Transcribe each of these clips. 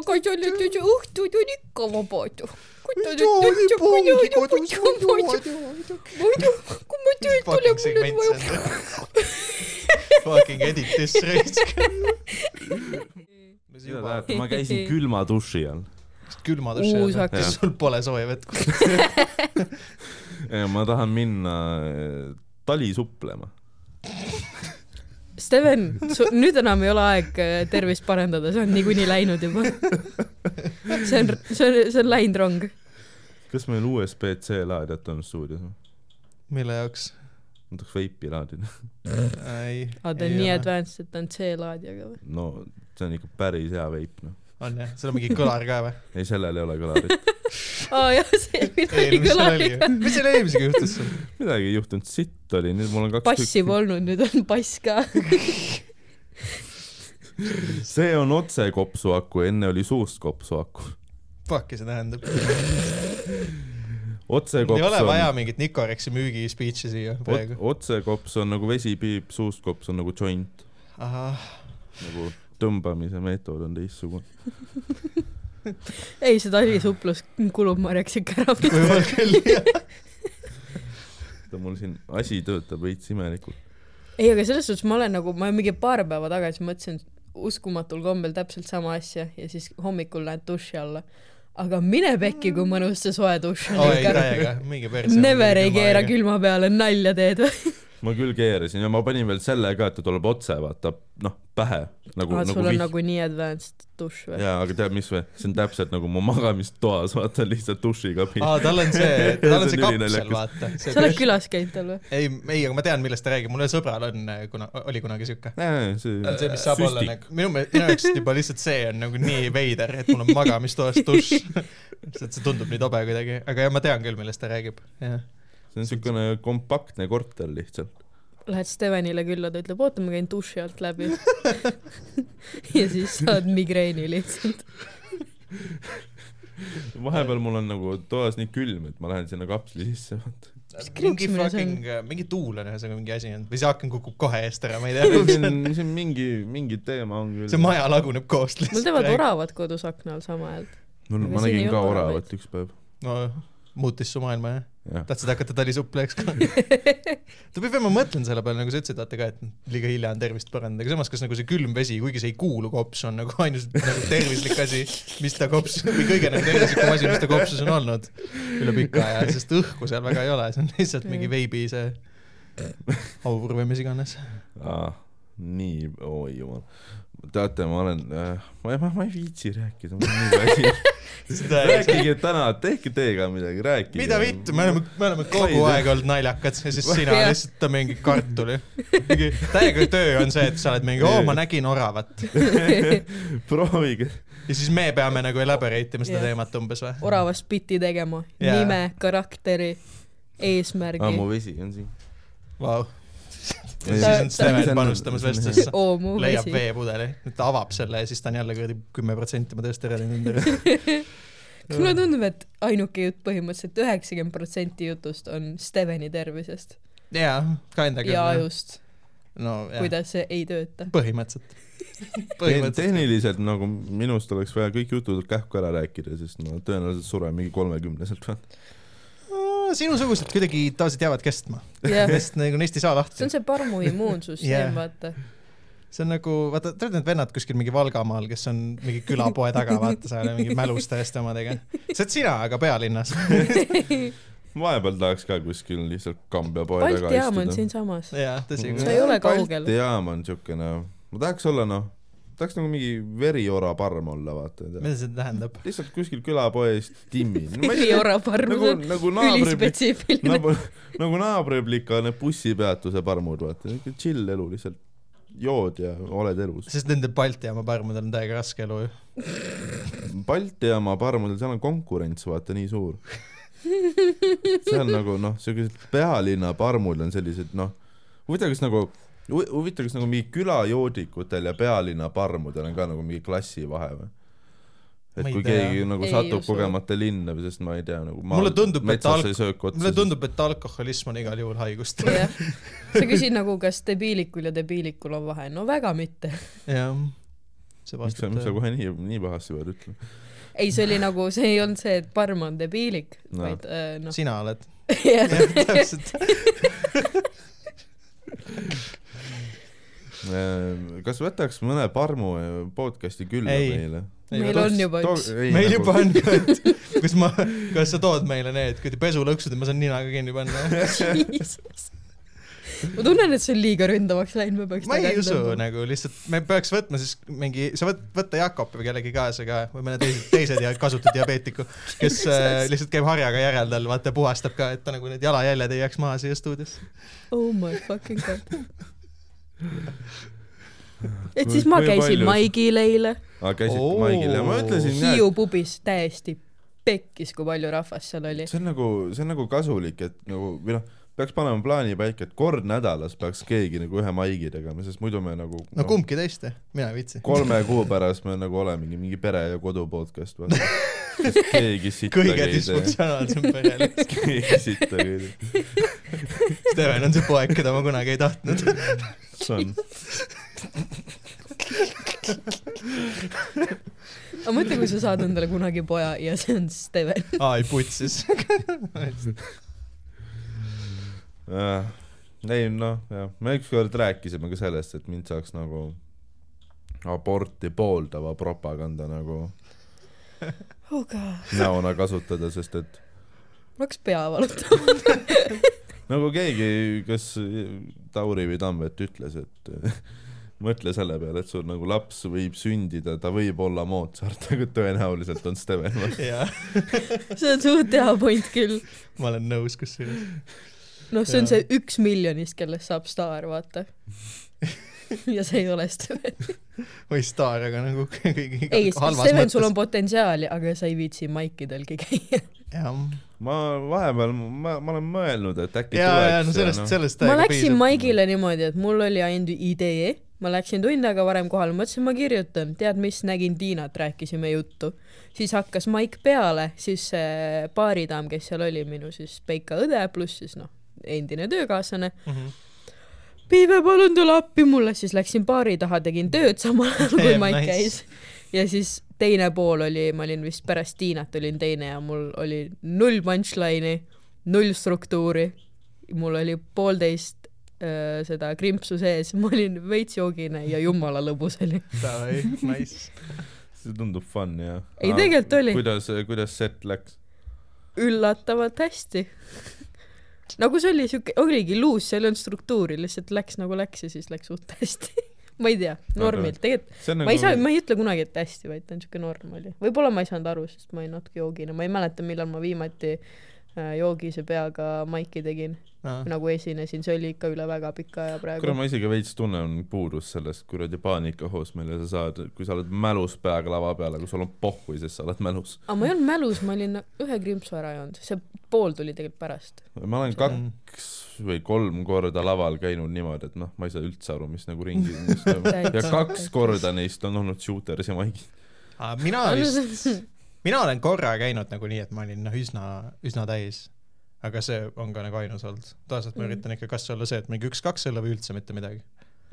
aga jälle õhtud on ikka vabad. kodus, muidu, kui ma töölt tulen, mul on vaja. Fucking edit this raisk. ma käisin külma duši all. külma duši all, kas sul pole sooja vett? ma tahan minna eh, tali suplema. Steven, nüüd enam ei ole aeg äh, tervist parandada, see on niikuinii läinud juba. see on, see on, see on läinud rong. kas meil USB-C laadijat on stuudios? mille jaoks? ma tahaks veipi laadida. ei. aga ta on nii. advanced, et ta on C-laadijaga või? no see on ikka päris hea veip, noh. On jah, seal on mingi kõlar ka või? ei, sellel ei ole kõlarit. aa jah, see, mida oli eelmisel oli kõlariga. mis selle eelmisega juhtus sul? midagi ei juhtunud, sitt oli, nüüd mul on kaks passi polnud, nüüd on pass ka. see on otse kopsu aku, enne oli suust kopsu aku. Fuck'i see tähendab. otse ei ole on vaja, mingit Nicorexi müügi speech'i siia praegu. otse kops on nagu vesipiip, suust kops on nagu joint, ahah, nagu tõmbamise meetod on teistsugune. ei, see talisuplus kulub marjaks ikka ära. võib-olla küll jah. mul siin asi töötab veits imelikult. ei, aga selles suhtes ma olen nagu, ma mingi paar päeva tagasi mõtlesin uskumatul kombel täpselt sama asja ja siis hommikul lähed duši alla. aga mine pekki, kui mõnus see soe dušš on täiega, mingi perse. Never ei keera. külma peale, nalja teed või? ma küll keerasin ja ma panin veel selle ka, et ta tuleb otse, vaata, noh, pähe. nagu, aa, nagu sul on vihm- nagu nii advanced dušš või? jaa, aga tead, mis või, see on täpselt nagu mu magamistoas, vaata lihtsalt dušikabiin. aa, tal on see, tal on see on kapsel, vaata. sa oled külas käinud tal või? ei, ei, aga ma tean, millest ta räägib, mul ühel sõbral on, kuna, oli kunagi siuke. see see, mis saab olla nagu, minu meelest, minu jaoks juba lihtsalt see on nagu nii veider, et mul on magamistoas dušš. lihtsalt see tundub nii tobe kuidagi, aga jah, ma tean küll, millest ta räägib, jah. See on siukene kompaktne korter lihtsalt. Lähed Stevenile külla, ta ütleb, oota, ma käin duši alt läbi. ja siis saad migreeni lihtsalt. vahepeal mul on nagu toas nii külm, et ma lähen sinna kapsli sisse, vaata. mingi see fucking, mingi tuul on ühesõnaga mingi asi on, või see aken kukub kohe eest ära, ma ei see tea. on, see on mingi, mingi teema on küll. see maja laguneb koost mul teevad. oravad kodus akna all sama häält. mul, ma nägin ka oravat üks päev, no muutis su maailma jah? jah. tahtsid hakata talisupleks ka? ta peab, ma mõtlen selle peale, nagu sa ütlesid, vaata ka, et liiga hilja on tervist parandada, aga samas, kas nagu see külm vesi, kuigi see ei kuulu kopsu, on nagu ainus nagu tervislik asi, mis ta kops- või kõige nagu tervislikum asi, mis ta kopsus on olnud üle pika aja, sest õhku seal väga ei ole, see on lihtsalt mingi veibi see aur või mis iganes. aa, nii, oi jumal. teate, ma olen äh,, ma, ma, ma ei viitsi rääkida, ma olen nii väsinud. Rääkige täna, tehke teie ka midagi, rääkige. mida vittu, me oleme, me oleme kogu aeg olnud naljakad ja siis sina lihtsalt mingi kartuli. mingi täiega töö on see, et sa oled mingi, oo ma nägin oravat proovige. ja siis me peame nagu elaborate ima seda teemat umbes või? oravast bitti tegema nime, karakteri, aa, eesmärgi mu. vesi on siin. Vau. Ja See- siis on see Steven panustamas vestlusesse. leiab veepudeli, ta avab selle ja siis ta on jälle kuradi kümme protsenti ma tõesti ära teinud enda mulle tundub, et ainuke jutt põhimõtteliselt üheksakümmend protsenti jutust on Steveni tervisest jaa, ka enda ja küll. just, no kuidas see ei tööta. põhimõtteliselt. Põhimõtteliselt. tehniliselt nagu minust oleks vaja kõik jutud kähku ära rääkida, sest ma tõenäoliselt suren mingi kolmekümneselt või. Sinusugused kuidagi tavaliselt jäävad kestma, jah, sest nagu neist ei saa see lahti on. see parmu immuunsüsteem Jah., vaata. see on nagu, vaata, tead need vennad kuskil mingi Valgamaal, kes on mingi külapoe taga, vaata seal ja mingi mälus täiesti omadega. see oled sina, aga pealinnas. vahepeal tahaks ka kuskil lihtsalt Kambja poe Balti taga jaam on istuda. siinsamas. jaa, tõsi Sa ei ole kaugel. Balti jaam on siukene, ma tahaks olla noh, tahaks nagu mingi veriora parm olla, vaata. mida see tähendab? lihtsalt kuskil külapoes timmin. ülioraparm, nagu, nagu naabri, ülispetsiifiline. nagu, nagu naabriplika need bussipeatuse parmud, vaata, niuke chill elu lihtsalt. jood ja oled elus. sest nende Balti jaama parmudel on täiega raske elu ju. Balti jaama parmudel, seal on konkurents, vaata, nii suur. see on nagu noh, siukesed pealinna parmud on sellised noh, huvitav, kas nagu, huvitav, kas nagu mingi külajoodikutel ja pealinna parmudel on ka nagu mingi klassivahe või? et Ma kui tea. keegi nagu Ei satub kogemata linna või sest ma ei tea nagu Mulle tundub, et alk- mulle tundub, et alkoholism on igal juhul haigust. jah, sa küsid nagu, kas debiilikul ja debiilikul on vahe, no väga mitte. jah. see miks sa, miks sa kohe nii, nii pahasti pead ütlema? ei, see oli nagu, see ei olnud see, et parm on debiilik No. vaid äh, noh, sina oled. jah, täpselt. kas võtaks mõne parmu podcast'i külla Ei. meile? meil on juba üks. meil juba on ka, et kus ma, kas sa tood meile need kuradi pesulõksud ja ma saan ninaga kinni panna? ma tunnen, et see on liiga ründavaks läinud, me peaks ma ei usu. nagu lihtsalt, me peaks võtma siis mingi, sa võt-, võtta Jakob või kellegi kaasa ka või mõne teise, teise dia- kasutu diabeetiku, kes äh, lihtsalt käib harjaga järel tal, vaata puhastab ka, et ta nagu need jalajäljed ei jääks maha siia stuudiosse. oh my fucking god. et siis ma käisin Maigil eile, aa, käisid Oo. Maigil ja ma ütlesin Hiiu pubis täiesti pekkis, kui palju rahvast seal oli see on nagu, see on nagu kasulik, et nagu või noh, peaks panema plaani paika, et kord nädalas peaks keegi nagu ühe Maigi tegema, sest muidu me nagu no kumbki teist, mina ei viitsi. kolme kuu pärast me nagu olemegi mingi pere ja kodu podcast vaata. keegi sittagi kõige disfunktsionaalsem pere keegi sittagi ei tee. Steven on see poeg, keda ma kunagi ei tahtnud. see on, aga mõtle, kui sa saad endale kunagi poja ja see on Steven. aa, ei putsis. äh, ei noh, jah, me ükskord rääkisime ka sellest, et mind saaks nagu aborti pooldava propaganda nagu näona kasutada, sest et ma hakkas pea valutama. nagu keegi, kas Tauri või Tambet ütles, et mõtle selle peale, et sul nagu laps võib sündida, ta võib olla Mozart, aga tõenäoliselt on Steven. jah, see on suht hea point küll. ma olen nõus kusjuures. noh, see on Jaa. see üks miljonist, kellest saab staar, vaata. ja see ei ole Steven. või staar, aga nagu kõigi ei, Steven, sul on potentsiaali, aga sa ei viitsi maikidelgi käia. jah, ma vahepeal, ma, ma olen mõelnud, et äkki ja, ja no tuleks sellest, sellest ma läksin Maigile niimoodi, et mul oli ainult idee, ma läksin tund aega varem kohale, mõtlesin, ma kirjutan, tead mis, nägin Tiinat, rääkisime juttu. siis hakkas maik peale, siis see baaridaam, kes seal oli, minu siis Peika õde pluss siis noh, endine töökaaslane, Mhm. Piive, palun tule appi mulle, siis läksin baari taha, tegin tööd samal ajal, kui maik nice. käis. ja siis teine pool oli, ma olin vist pärast Tiinat olin teine ja mul oli null punchline'i, null struktuuri. mul oli poolteist äh, seda krimpsu sees, ma olin veits joogine ja jumala lõbus oli. Davai, nice. see tundub fun ja. Ei, tegelikult oli. kuidas, kuidas set läks? üllatavalt hästi. Nagu see oli siuke, oligi luus, seal ei olnud struktuuri, lihtsalt läks nagu läks ja siis läks suht hästi. ma ei tea, normilt, tegelikult on ma ei saa, nagu, ma ei ütle kunagi, et hästi, vaid ta on siuke norm oli. võib-olla ma ei saanud aru, sest ma olin natuke joogine, ma ei mäleta, millal ma viimati äh, joogise peaga maiki tegin, nagu esinesin, see oli ikka üle väga pika aja kuule praegu. ma isegi veits tunnen puudust sellest kuradi paanikahoos, mille sa saad, kui sa oled mälus peaga lava peal, aga sul on pohhui, sest sa oled mälus. aga ma ei olnud mälus, ma olin ühe krimpsu ära joonud, see pool tuli tegelikult pärast. ma olen kaks või kolm korda laval käinud niimoodi, et noh, ma ei saa üldse aru, mis nagu ringi toimub. ja kaks korda neist on olnud shooters ja maigid. mina vist, mina olen korra käinud nagu nii, et ma olin noh, üsna, üsna täis. aga see on ka nagu ainus olnud. tavaliselt ma Mm. üritan ikka kas olla see, et mingi üks-kaks õlle või üldse mitte midagi.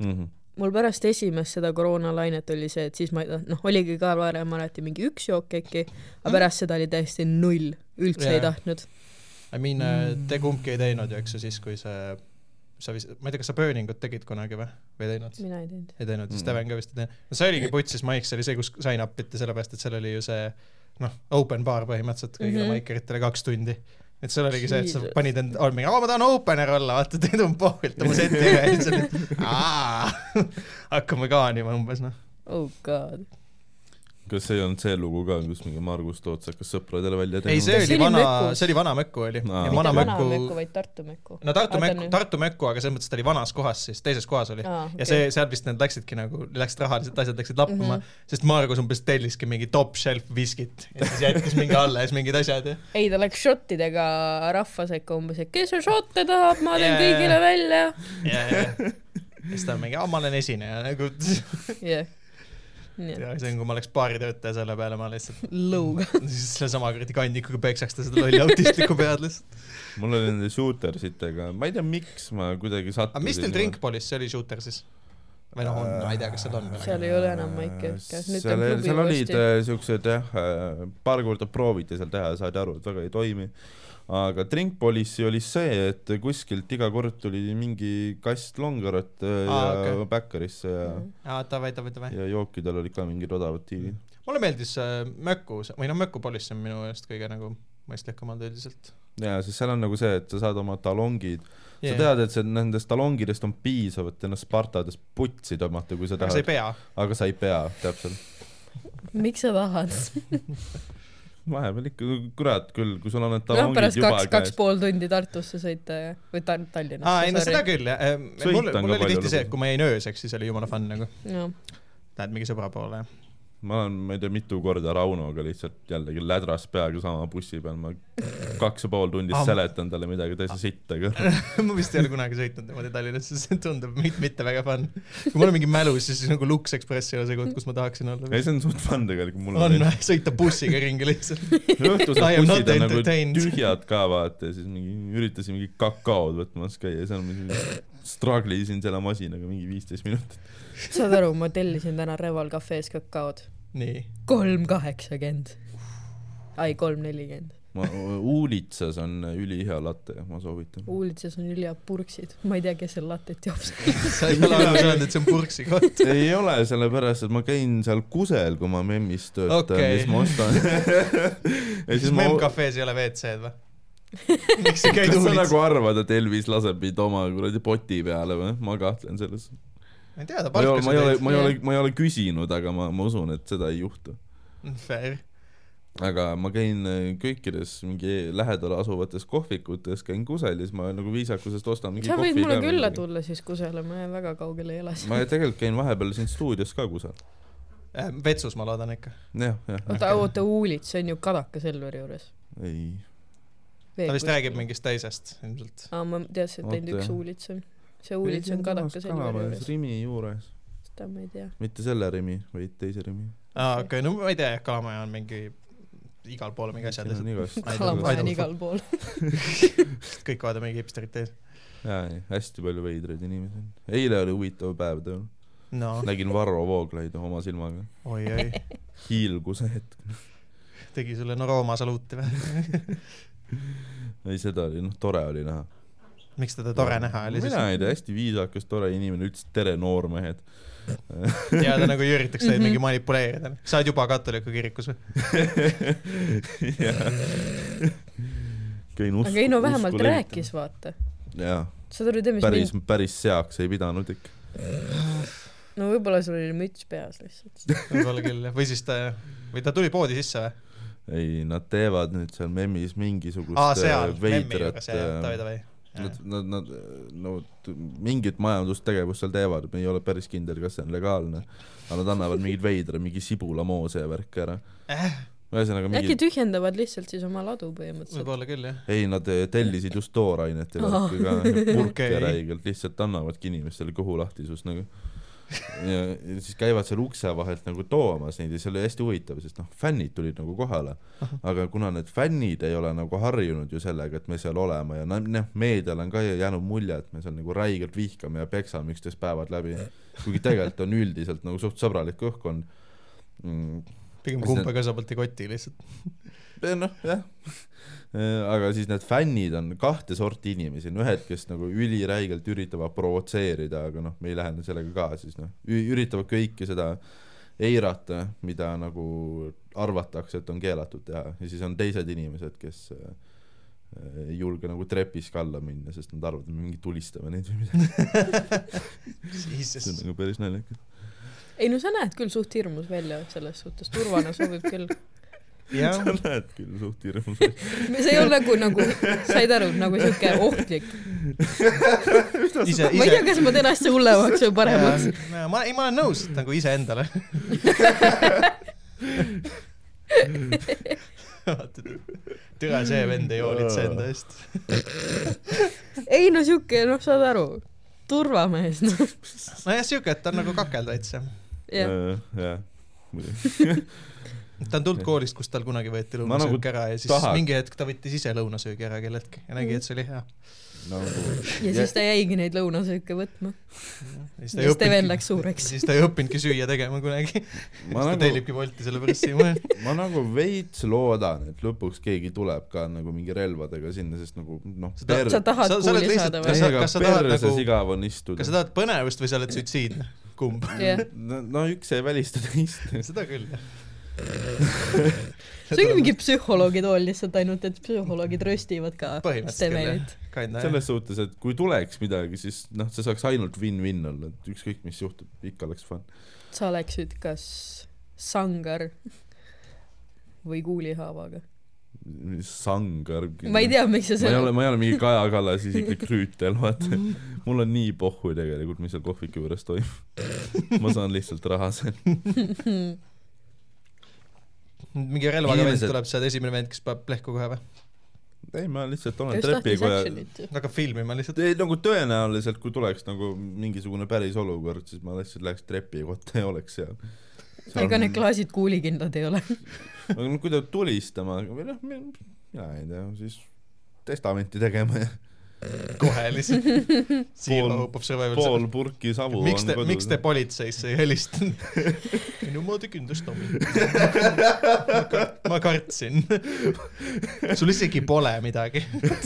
Mhm. mul pärast esimest seda koroonalainet oli see, et siis ma noh, oligi ka varem alati mingi üks jook äkki, aga pärast seda oli täiesti null, üldse ei Jaa. tahtnud. I mean mm., te kumbki ei teinud ju, eks ju, siis kui see, sa vist, ma ei tea, kas sa burning ut tegid kunagi või, või ei teinud? mina ei teinud. ei teinud, siis Mm. Steven ka vist ei teinud. no see oligi putsis Mike's oli see, kus sign up iti, sellepärast et seal oli ju see noh, open bar põhimõtteliselt kõigile mm. -hmm. maikeritele kaks tundi. et seal oligi see, et sa panid end, mingi, aa ma tahan opener olla, vaata teed um pohvilt oma setiga ja siis olid, aa, hakkame kaanima umbes noh. oh god. Kas see ei olnud see lugu ka, kus mingi Margus Toots hakkas sõpradele välja ei, see oli vana, see oli Vana Möku oli ja Mitte Vana Möku, vaid Tartu Möku. no Tartu nüüd- Tartu Möku, aga selles mõttes ta oli vanas kohas siis, teises kohas oli. aa, ja see, seal vist need läksidki nagu, läksid rahalised asjad läksid lappama mm. -hmm. sest Margus umbes telliski mingi top shelf viskit ja siis jättis mingi alles mingid asjad ja ei, ta läks šottidega rahva sekka umbes, et kes šotte tahab, ma teen jaa, kõigile välja. ja, ja, ja siis ta on mingi, aa ma olen esineja nagu jah. Ja see on, kui ma oleks baaritöötaja selle peale, ma lihtsalt lõuga. siis sellesama kuradi kandikuga peksaks ta seda lolli autistlikku pead lihtsalt. mul oli nende shootersitega, ma ei tea, miks ma kuidagi aga sattusin mis teil? Drinkpolis, see oli shooter siis? või noh, on, ma ei tea, kas seal on seal veel. ei ole enam maike nüüd seal on, klubi seal olid äh, siuksed jah, paar korda prooviti seal teha ja saadi aru, et väga ei toimi. Aga Drink Policy oli see, et kuskilt iga kord tuli mingi kast Longarot äh, ja Aa, ah, okei. Backerisse ja Mhm. aa, davai, davai, davai. ja jookidel olid ka mingid odavad diilid. mulle meeldis äh, Möku, või noh, Möku Police on minu meelest kõige nagu mõistlikumad üldiselt jaa, sest seal on nagu see, et sa saad oma talongid yeah., sa. tead, et see nendest talongidest on piisav, et ennast Spartades putsi tõmmata, kui sa aga sa ei tahad, pea. aga sa ei pea, täpselt. miks sa tahad? vahepeal ikka, kurat küll, kui sul on need noh, talongid pärast juba kaks, kaks pool tundi Tartusse sõita ja, või Ta- Tallinnasse. aa, ei no seda küll jah. Mul, mul oli tihti see, et kui ma jäin ööseks, siis oli jumala fun nagu. jah, Lähed mingi sõbra poole. Ma olen, ma ei tea, mitu korda Raunoga lihtsalt jällegi lädras peaga sama bussi peal, ma kaks ja pool tundi Ah, seletan talle midagi täitsa sitta ka. ma vist ei ole kunagi sõitnud niimoodi Tallinnasse, see tundub mitte, mitte väga fun. kui mul on mingi mälus, siis nagu Lux Express ei ole see koht, kus ma tahaksin olla. ei, see on suht fun tegelikult, mulle on või? sõita bussiga ringi lihtsalt. õhtused bussid on nagu tühjad ka vaata ja siis mingi üritasin mingi kakaod võtmas käia, seal ma siis struggle isin selle masinaga mingi viisteist minutit. saad aru, ma tellisin täna Reval Cafe's kakaod. nii. kolm kaheksakümmend. ai, kolm nelikümmend. ma, Uulitsas on ülihea latte, ma soovitan. Uulitses on ülihead purksid, ma ei tea, kes seal lattet joob. sa ei ole aru saanud, et see on purksi koht. ei ole, sellepärast et ma käin seal kusel, kui ma memmis töötan okay., mis ma ostan ja siis Mem Cafe's ei ole WC-d või? Miks sa käid kas sa nagu? arvad, et Elvis laseb mind oma kuradi poti peale või? ma kahtlen selles. ma ei tea, ta palkas ma ei ole, ma ei ole ma ei ole küsinud, aga ma, ma usun, et seda ei juhtu. Fair. aga ma käin äh, kõikides mingi lähedal asuvates kohvikutes, käin kusel ja siis ma nagu viisakusest ostan mingi sa võid mulle külla tulla siis kusele, ma väga kaugel ei ela siis. ma tegelikult käin vahepeal siin stuudios ka kusel. Äh, vetsus ma loodan ikka. jah, jah, oota, oota, Uulits, see on ju Kadaka Selveri juures. ei. Ta vist räägib. mingist teisest ilmselt. aa, ma teadsin, et ainult üks Uulits on. see Uulits on Kadaka Selveri juures, Rimi juures, seda ma ei tea. mitte selle Rimi, vaid teise Rimi. aa, okei, no ma ei tea, Kalamaja on mingi igal pool mingi asjad lihtsalt. kalamaja on igal pool. kõik vaatavad mingi hipsterit ees. jaa, hästi palju veidraid inimesi on. eile oli huvitav päev tööl. no, nägin Varro Vooglaidu oma silmaga. oi-oi, hiilguse hetk. tegi sulle no Rooma saluuti või? ei, seda oli, noh, tore oli näha. miks teda tore näha oli siis? mina ei tea, hästi viisakas, tore inimene, ütles tere, noormehed. ja ta nagu ei üritaks teid mingi manipuleerida. sa oled juba katoliku kirikus või? käin usku. aga ei no vähemalt. rääkis, vaata. aru, tead, mis päris mind,, päris seaks ei pidanud ikka. no võib-olla sul oli müts peas lihtsalt. võib-olla küll jah, või siis ta, või ta tuli poodi sisse või? ei, nad teevad nüüd seal memmis mingisugust aa, seal, äh, memmi veidrat davai, davai. Nad, nad, nad, no mingit majandustegevust seal teevad, me ei ole päris kindel, kas see on legaalne. aga nad annavad mingeid veidra, mingi sibulamoose ja värki ära. Eh, ühesõnaga äkki mingi, tühjendavad lihtsalt siis oma ladu põhimõtteliselt. võib-olla küll jah. ei, nad eh, tellisid just toorainet ja värki ka, purke okay. räigelt, lihtsalt annavadki inimestele kõhulahtisust nagu. Ja, ja siis käivad seal ukse vahelt nagu toomas neid ja see oli hästi huvitav, sest noh, fännid tulid nagu kohale. aga kuna need fännid ei ole nagu harjunud ju sellega, et me seal oleme ja noh, meediale on ka jäänud mulje, et me seal nagu räigelt vihkame ja peksame üksteist päevad läbi. kuigi tegelikult on üldiselt nagu suht sõbralik õhkkond mm,. pigem kumba ka sabalt ei koti lihtsalt. noh, jah. aga siis need fännid on kahte sorti inimesi, on ühed, kes nagu üliräigelt üritavad provotseerida, aga noh, me ei lähe sellega ka siis noh, üritavad kõike seda eirata, mida nagu arvatakse, et on keelatud teha ja siis on teised inimesed, kes äh, ei julge nagu trepist alla minna, sest nad arvavad, et me mingi tulistame neid või midagi. see on. nagu päris naljakas. ei no sa näed küll suht hirmus välja selles suhtes, turvana sobib küll. Sa näed küll suht hirmus välja. see ei ole nagu, nagu, said aru, nagu siuke ohtlik. ma ei tea, kas ma teen asja hullemaks või paremaks. ma, ei ma olen nõus nagu iseendale. türa see vend ei hoolitse enda eest. ei no siuke, noh, saad aru, turvamees, noh. nojah, siuke, et ta on nagu kakel täitsa. jah, jah, muidugi. ta on tulnud koolist, kus tal kunagi võeti Ma nagu lõunasöök ära ja siis tahaks- mingi hetk ta võttis ise lõunasöögi ära kelleltki ja nägi, et see oli hea. nagu ja siis ta jäigi neid lõunasööke võtma. siis ja Steven läks suureks. siis ta ei õppinudki süüa tegema kunagi. ma siis ta nagu, tellibki Wolti sellepärast siia. ma nagu veits loodan, et lõpuks keegi tuleb ka nagu mingi relvadega sinna, sest nagu noh, Sa tahad- sa Sa- sa kuuli lihtsalt- saada kas või sa-? kas sa tahad nagu- kas sa. tahad põnevust või sa oled suitsiidne? kumb? jah, no, no üks ei välista teist. seda küll, jah. see ongi mingi psühholoogi tool lihtsalt ainult, et psühholoogid röstivad ka jah. selles suhtes, et kui tuleks midagi, siis noh, see saaks ainult win-win olla, et ükskõik mis juhtub, ikka oleks fun. sa oleksid kas sangar või kuulihaavaga. sangar. ma ei tea, miks sa ma ei ole, ma ei ole mingi Kaja Kallas isiklik rüütel, vaata. mul on nii pohhu tegelikult, mis seal kohviku juures toimub. ma saan lihtsalt raha sealt. mingi relvaga vend tuleb, sa oled esimene vend, kes paneb plehku kohe või? ei, ma lihtsalt ta olen action'it ju. hakkab filmima lihtsalt. ei nagu tõenäoliselt, kui tuleks nagu mingisugune päris olukord, siis ma lihtsalt läheks trepikotta ja oleks seal. ega need klaasid kuulikindlad ei ole. aga no kui ta tulistama või noh, mina ei tea, siis testamenti tegema ja kohe lihtsalt. Zero Pool- hope of survival. pool purki savu miks te, miks te politseisse ei helistanud? minu moodi kindlasti on. ma kartsin. sul isegi pole midagi.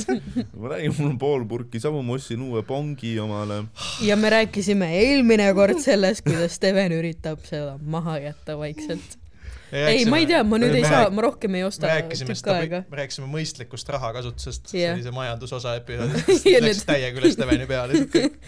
ma räägin, mul on pool purki savu, ma ostsin uue pongi omale. ja me rääkisime eelmine kord sellest, kuidas Steven üritab seda maha jätta vaikselt. ei, ma ei tea, ma nüüd ei saa, ma rohkem ei me osta rääkisime aega., me rääkisime mõistlikust rahakasutusest, oli see majandusosa episood Ja. Läks nüüd- täiega üle Steveni peale lihtsalt kõik.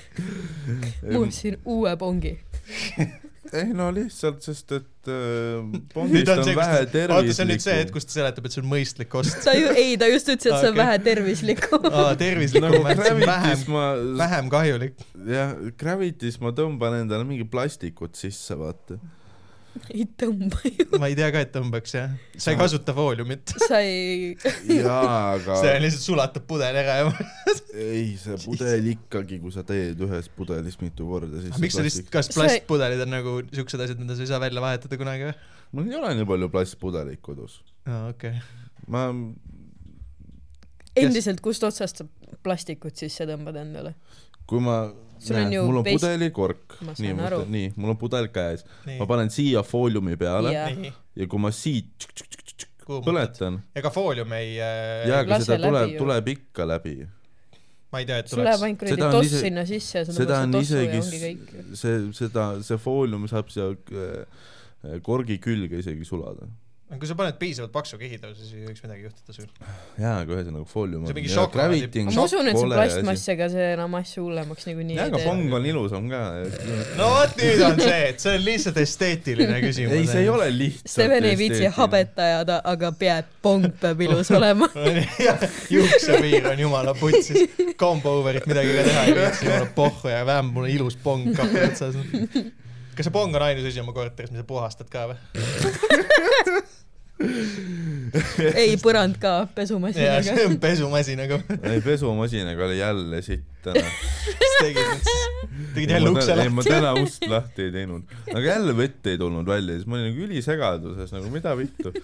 ma ostsin uue pongi. ei no lihtsalt, sest et äh, pongist on on, see, vähe kus, vaata see on nüüd see hetk, kus ta seletab, et see on mõistlik ost. ta ju, ei, ta just ütles, et see on Okei. vähe tervislikum. aa, tervislikum nagu see on vähem ma, vähem kahjulik. jah, Gravity's ma tõmban endale mingi plastikut sisse, vaata. Ei tõmba ju. ma ei tea ka, et tõmbaks jah. sa ei kasuta fooliumit. sa ei, jaa, aga see lihtsalt sulatab pudeli ära ja ei, see pudel ikkagi, kui sa teed ühes pudelis mitu korda, siis miks sa lihtsalt, kas plastpudelid on nagu siuksed asjad, mida sa ei saa välja vahetada kunagi või? mul ei ole nii palju plastpudeleid kodus. aa, okei. ma, endiselt, kust otsast sa plastikut sisse tõmbad endale? Kui ma Sul on ju mul on veist- pudelikork nii nii, mul on pudel käes, ma, panen siia fooliumi peale nii, ja kui ma siit põletan, ega foolium ei äh, jaa, aga seda läbi tuleb tuleb ikka läbi. ma ei tea, et sul läheb tuleks. ainult kuradi Seda on toss ise- sinna sisse ja sa seda on ja isegi ongi kõik. see, seda, see foolium saab siia äh, korgi külge isegi sulada. Kui sa paned piisavalt paksu kihida, siis ei võiks midagi juhtuda sul. jaa, aga ühesõnaga foolium See on mingi ja on ma usun, et see kole plastmass, ega see enam asju hullemaks niikuinii jaa, ei aga tee. pong on ilusam ka. no vot nüüd on see, et see on lihtsalt esteetiline küsimus. ei, see ei ole lihtsalt Steven ei viitsi. habet ajada, aga peab, pong peab ilus olema. juuksepiir on jumala putsis. Combo over'it midagi ka teha ei viitsi, jumala pohhu ja vähem mul on ilus pong kapi otsas. Kas see pong on ainus asi oma korteris, mida sa puhastad ka või? ei, põrand ka pesumasinaga see. on pesumasinaga. ei, pesumasinaga oli jälle sitt täna. mis tegid nüüd siis? tegid jälle ukse ei, ma lahti? täna ust lahti ei teinud, aga jälle vett ei tulnud välja, siis ma olin nagu ülisegaduses nagu mida vittu.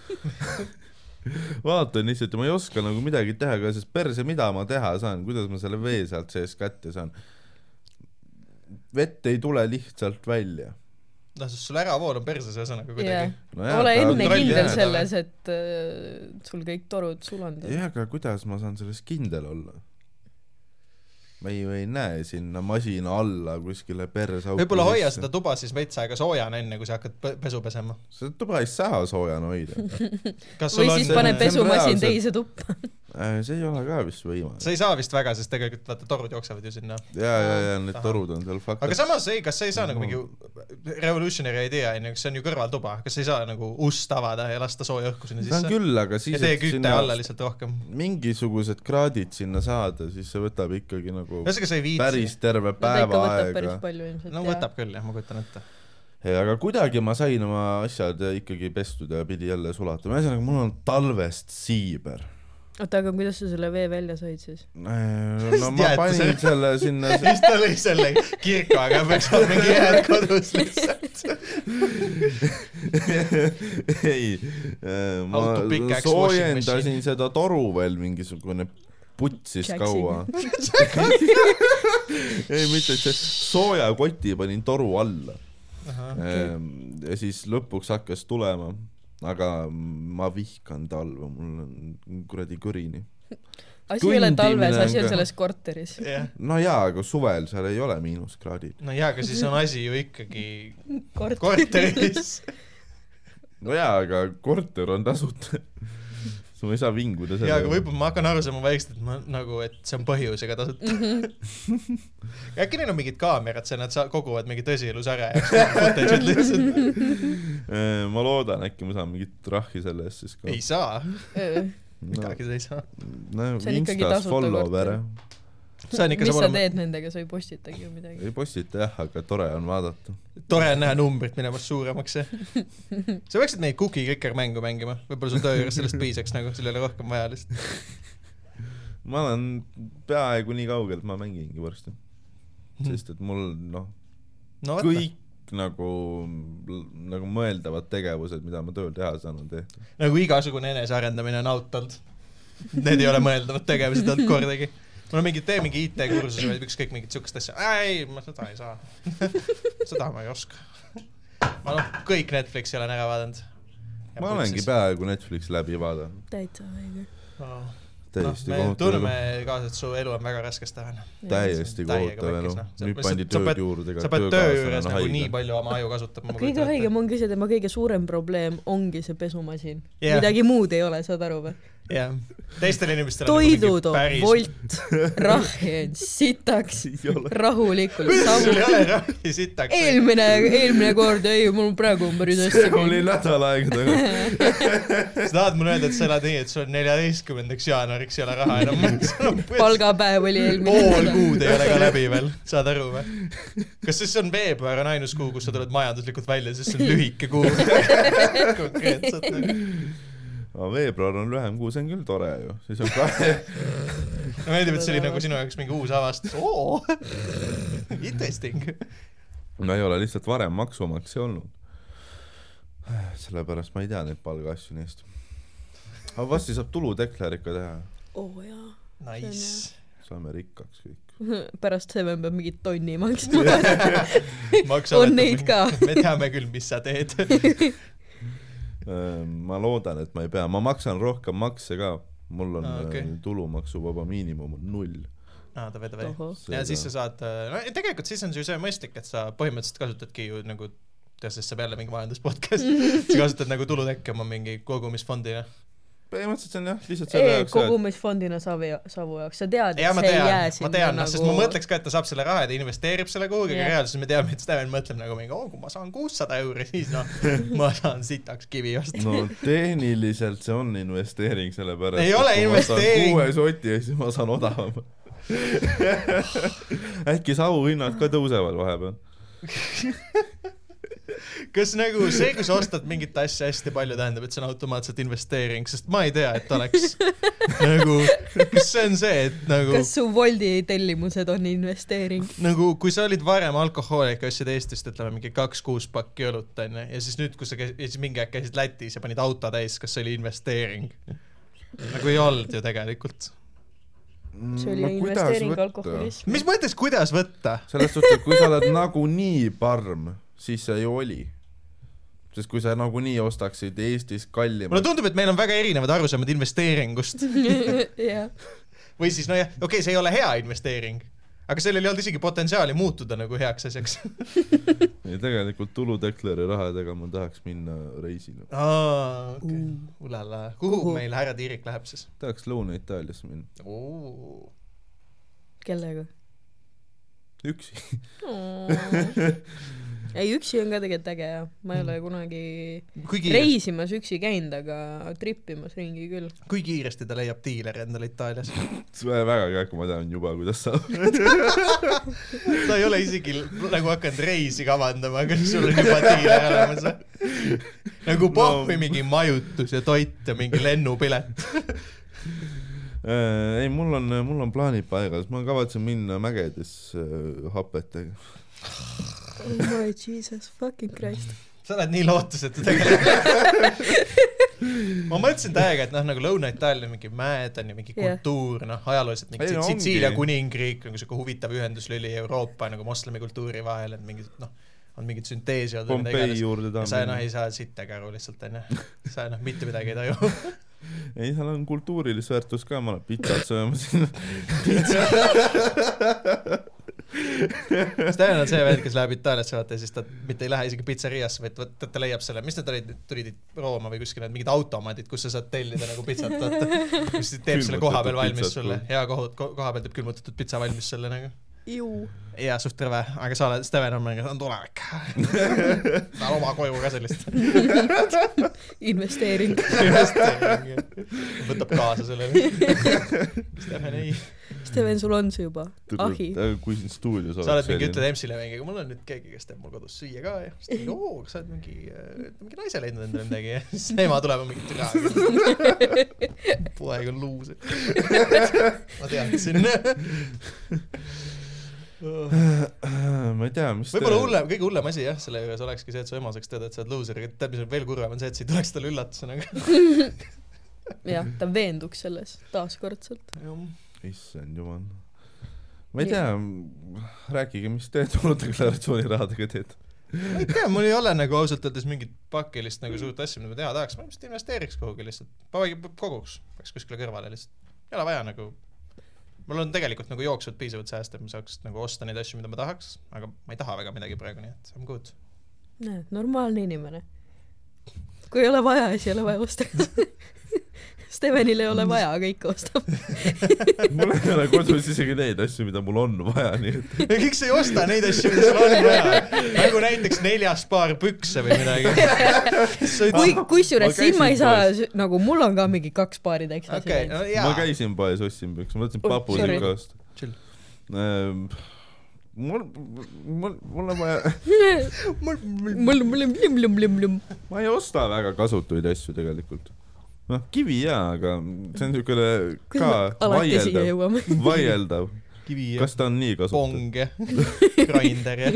vaatan lihtsalt ja ma ei oska nagu midagi teha ka, sest perse, mida ma teha saan, kuidas ma selle vee sealt seest kätte saan. vett ei tule lihtsalt välja. noh, sest sul äravool on perses ühesõnaga kuidagi. ole enne kindel jääda, selles, et äh, sul kõik torud sulanduvad. jah, aga kuidas ma saan selles kindel olla? ma ei, ei näe sinna masina alla kuskile perse võib-olla hoia seda tuba siis veits aega soojana, enne kui sa hakkad pe- pesu pesema. seda tuba ei saa soojana hoida. kas sul või on siis pane pesumasin teise tuppa. see ei ole ka vist võimalik. sa ei saa vist väga, sest tegelikult vaata torud jooksevad ju sinna. ja, ja, ja need Ahah. torud on seal fucked aga samas ei, kas sa ei saa nagu mingi revolutionary idea onju, kas see on ju kõrvaltuba, kas sa ei saa nagu ust avada ja lasta sooja õhku sinna sisse? küll, aga siis ja tee küte alla lihtsalt rohkem. mingisugused kraadid sinna saada, siis see võtab ikkagi nagu ühesõnaga sa ei viitsi. päris terve no päeva võtab päris aega. palju ilmselt no võtab küll jah, ma kujutan ette. aga kuidagi ma sain oma asjad ikkagi pestud ja pidi jälle sulatama, ühesõnaga mul on talvest siiber. oota, aga kuidas sa selle vee välja said siis? no ma panin selle- sinna, siis ta lõi selle kirka, aga peaks olema mingi jääd kodus lihtsalt. ei, to ma soojendasin seda toru veel mingisugune putsis kaua. ei, mitte, et see sooja koti panin toru alla. ja siis lõpuks hakkas tulema, aga ma vihkan talve, mul on kuradi kõrini. asi ei ole talves, asi on selles korteris. jah, no jaa, aga suvel seal ei ole miinuskraadid. no jaa, aga siis on asi ju ikkagi korteris. korteris. no jaa, aga korter on tasuta. Sa ei saa vinguda jaa, aga võib-olla ma hakkan aru saama vaikselt, et ma nagu, et see on põhjusega tasuta. äkki neil on mingid kaamerad seal, nad saa-, koguvad mingi tõsielu lihtsalt. Äh, ma loodan, äkki ma saan mingit trahvi selle eest siis ka ei. saa, no, midagi sa ei saa. no See on ikkagi Instas tasuta korter.. See on ikka, mis sa olema, teed nendega, sa ei postitagi ju midagi. ei postita jah, aga tore on vaadata. tore on näha numbrit minemas suuremaks. sa peaksid neid Cookie Clicker mängu mängima, võib-olla sul töö juures sellest piisaks nagu, sul ei ole rohkem vaja lihtsalt. ma olen peaaegu nii kaugel, et ma mängingi varsti. Sest et mul noh, no vaata, kõik nagu, nagu mõeldavad tegevused, mida ma tööl teha saan, on tehtud. nagu igasugune enesearendamine on out olnud. Need ei ole mõeldavad tegevused olnud kordagi. Mul on mingi, tee mingi IT-kursus või ükskõik mingit siukest asja. ei, ma seda ei saa. seda ma ei oska. ma noh, kõik Netflixi olen ära vaadanud. ma olengi peaaegu Netflixi läbi vaadanud, täitsa õige. noh, täiesti me kohutav tunneme kaasa, et su elu on väga raskes tahan. täiesti kohutav elu noh.. Nüüd pandi tööd juurde ka sa pead töö juures nagu nii palju oma aju kasutama. kõige haigem ongi see, tema kõige suurem probleem ongi see pesumasin yeah.. midagi muud ei ole, saad aru või? jah, teistel inimestel toidud on päris... volt, rahhi on sitaks, rahulikult sul ei ole rahvi sitaks? eelmine, eelmine kord, ei, mul praegu on päris hästi see oli nädal aega tagasi. sa tahad mulle öelda, et sa elad nii, et sul neljateistkümnendaks jaanuariks ei ole raha enam? palgapäev oli eelmine pool kuud ei ole ka läbi veel, saad aru või? kas siis on veebruar on ainus kuu, kus sa tuled majanduslikult välja, sest see on lühike kuu? konkreetselt nagu. Aga veebruar on lühem kuu, see on küll tore ju, siis on kahe, meeldib, et see oli nagu sinu jaoks mingi uus avastus. oo, interesting. no ei ole lihtsalt varem maksumaksja olnud. sellepärast ma ei tea neid palgaasju nii hästi. aga varsti saab tuludeklaar ikka teha, oo oh, jaa. Nice. saame rikkaks kõik. pärast Seven peab mingit tonni maksma. On neid ka. me teame küll, mis sa teed. Äh, ma loodan, et ma ei pea, ma maksan rohkem makse ka, mul on ah, okei. okay. tulumaksuvaba miinimum on null. aa, davai, davai. Ohoh. ja siis sa saad, no tegelikult siis on ju see mõistlik, et sa põhimõtteliselt kasutadki ju nagu tead, sest saab jälle mingi majanduspodcast, sa kasutad nagu tulutekke oma mingi kogumisfondina. Põhimõtteliselt see on jah, lihtsalt selle jaoks, kogumisfondina Savi, Savu jaoks, sa tead, et see ei jää tean, ma sinna tean, noh, sest nagu ma mõtleks ka, et ta saab selle raha ja ta investeerib selle kuhugi, aga Jah. reaalsuses me teame, et Steven mõtleb nagu mingi, oo, kui ma saan kuussada euri, siis noh, ma saan sitaks kivi osta. no tehniliselt see on investeering, sellepärast Ei ole investeering. kuue soti ja siis ma saan odavama. äkki sauhinnad ka tõusevad vahepeal. kas nagu see, kui sa ostad mingit asja hästi palju, tähendab, et see on automaatselt investeering, sest ma ei tea, et oleks nagu, kas see on see, et nagu kas su Woldi tellimused on investeering? nagu kui sa olid varem alkohoolik, ostsid Eestist ütleme mingi kaks kuus pakki õlut onju ja siis nüüd, kui sa käisid, ja siis mingi aeg käisid Lätis ja panid auto täis, kas see oli investeering? nagu ei olnud ju tegelikult. see oli investeering alkoholismi. mis mõttes, kuidas võtta? selles suhtes, et kui sa oled nagunii parm, siis see ju oli. sest kui sa nagunii ostaksid Eestis mulle kallimat, tundub, et meil on väga erinevad arusaamad investeeringust või siis nojah, okei okay,, see ei ole hea investeering, aga sellel ei olnud isegi potentsiaali muutuda nagu heaks asjaks. ja tegelikult tuludeklari rahadega ma tahaks minna reisile. aa, okei, ulala, kuhu Kuhu? meil härra Tiirik läheb siis? tahaks Lõuna-Itaaliasse minna, kellega? üksi. ei, üksi on ka tegelikult äge ja ma ei ole kunagi kui kiiresti, reisimas üksi käinud, aga trippimas ringi küll. kui kiiresti ta leiab diileri endale Itaalias? väga kähku, ma tean juba, kuidas saab. sa ei ole isegi nagu hakanud reisi kavandama, aga sul on juba diiler olemas või? nagu pohvi No. mingi majutus ja toit ja mingi lennupilet. Äh, ei, mul on, mul on plaanid paigas, ma kavatsen minna mägedesse äh, hapetega. Oh my jesus fucking christ. sa oled nii lootusetu tegelikult. ma mõtlesin täiega, et noh, nagu Lõuna-Itaalia mingi mäed on ja mingi kultuur, noh, ajalooliselt mingi no Sitsiilia kuningriik on siuke huvitav ühenduslüli Euroopa nagu moslemi kultuuri vahel, et mingid noh, on mingid sünteesi olnud või mida Pompei juurde ja sa noh ta ei saa sittagi aru lihtsalt onju, sa noh mitte midagi ei taju. ei, seal on kultuurilist väärtust ka, ma olen pitsat söömas siin. Sten on see vend, kes läheb Itaaliasse vaata ja siis ta mitte ei lähe isegi pitseriasse, vaid vot ta leiab selle, mis need olid, tulid Rooma või kuskil need mingid automaadid, kus sa saad tellida nagu pitsat vaata. mis teeb selle koha peal valmis sulle hea koha, koha peal teeb külmutatud pitsa valmis sulle nagu. ju. ja suht terve, aga sa oled Steven on mingi, on tulevik. tahad oma koju ka sellist. investeering. võtab kaasa sellele. Steven ei, Steven, sul on see juba. ahi. kui siin stuudios sa oled oleks mingi, ütled EMS-ile mingi, mul on nüüd keegi, kes teeb mul kodus süüa ka ja siis ta mingi, oo, kas sa oled mingi, mingi naise leidnud endale midagi ja siis ema tuleb ja mingi türa. poeg on luus. ma teadsin. Ma ei tea, mis võib-olla hullem, kõige hullem asi jah, selle juures olekski see, et su ema saaks teada, et sa oled luuser, aga tead, mis on veel kurvem, on see, et see ei tuleks talle üllatusena. jah, ta veenduks selles taaskordselt. issand jumal. ma ei tea, rääkige, mis te tuludeklaratsiooni rahadega teete. ma ei tea, mul ei ole nagu ausalt öeldes mingit pakilist nagu suurt asja, mida ma teha tahaks, ma lihtsalt investeeriks kuhugi lihtsalt, koguks, peaks kuskile kõrvale lihtsalt. ei ole vaja nagu, mul on tegelikult nagu jooksvalt piisavalt sääste, et ma saaks nagu osta neid asju, mida ma tahaks, aga ma ei taha väga midagi praegu, nii et I m good. näed, normaalne inimene. kui ei ole vaja, siis ei ole vaja osta. Stevenil ei ole vaja, ikka ostab. mul ei ole kodus isegi neid asju, mida mul on vaja, nii et ja miks sa ei osta neid asju, mida sul on vaja? nagu näiteks neljas paar pükse või midagi. kui, kusjuures Ma siin ma ei saa nagu mul on ka mingi kaks paari tekstasi okei, no ma käisin poes, ostsin pükse, mõtlesin Oi, papu sorry. ikka osta. Mul, mul, mul on vaja, mul, mul, mul, mul, mul, mul, ma ei osta väga kasutuid asju tegelikult. noh, kivi jaa, aga see on niisugune ka vaieldav, vaieldav, kas ta on nii kasutav. pong ja grinder ja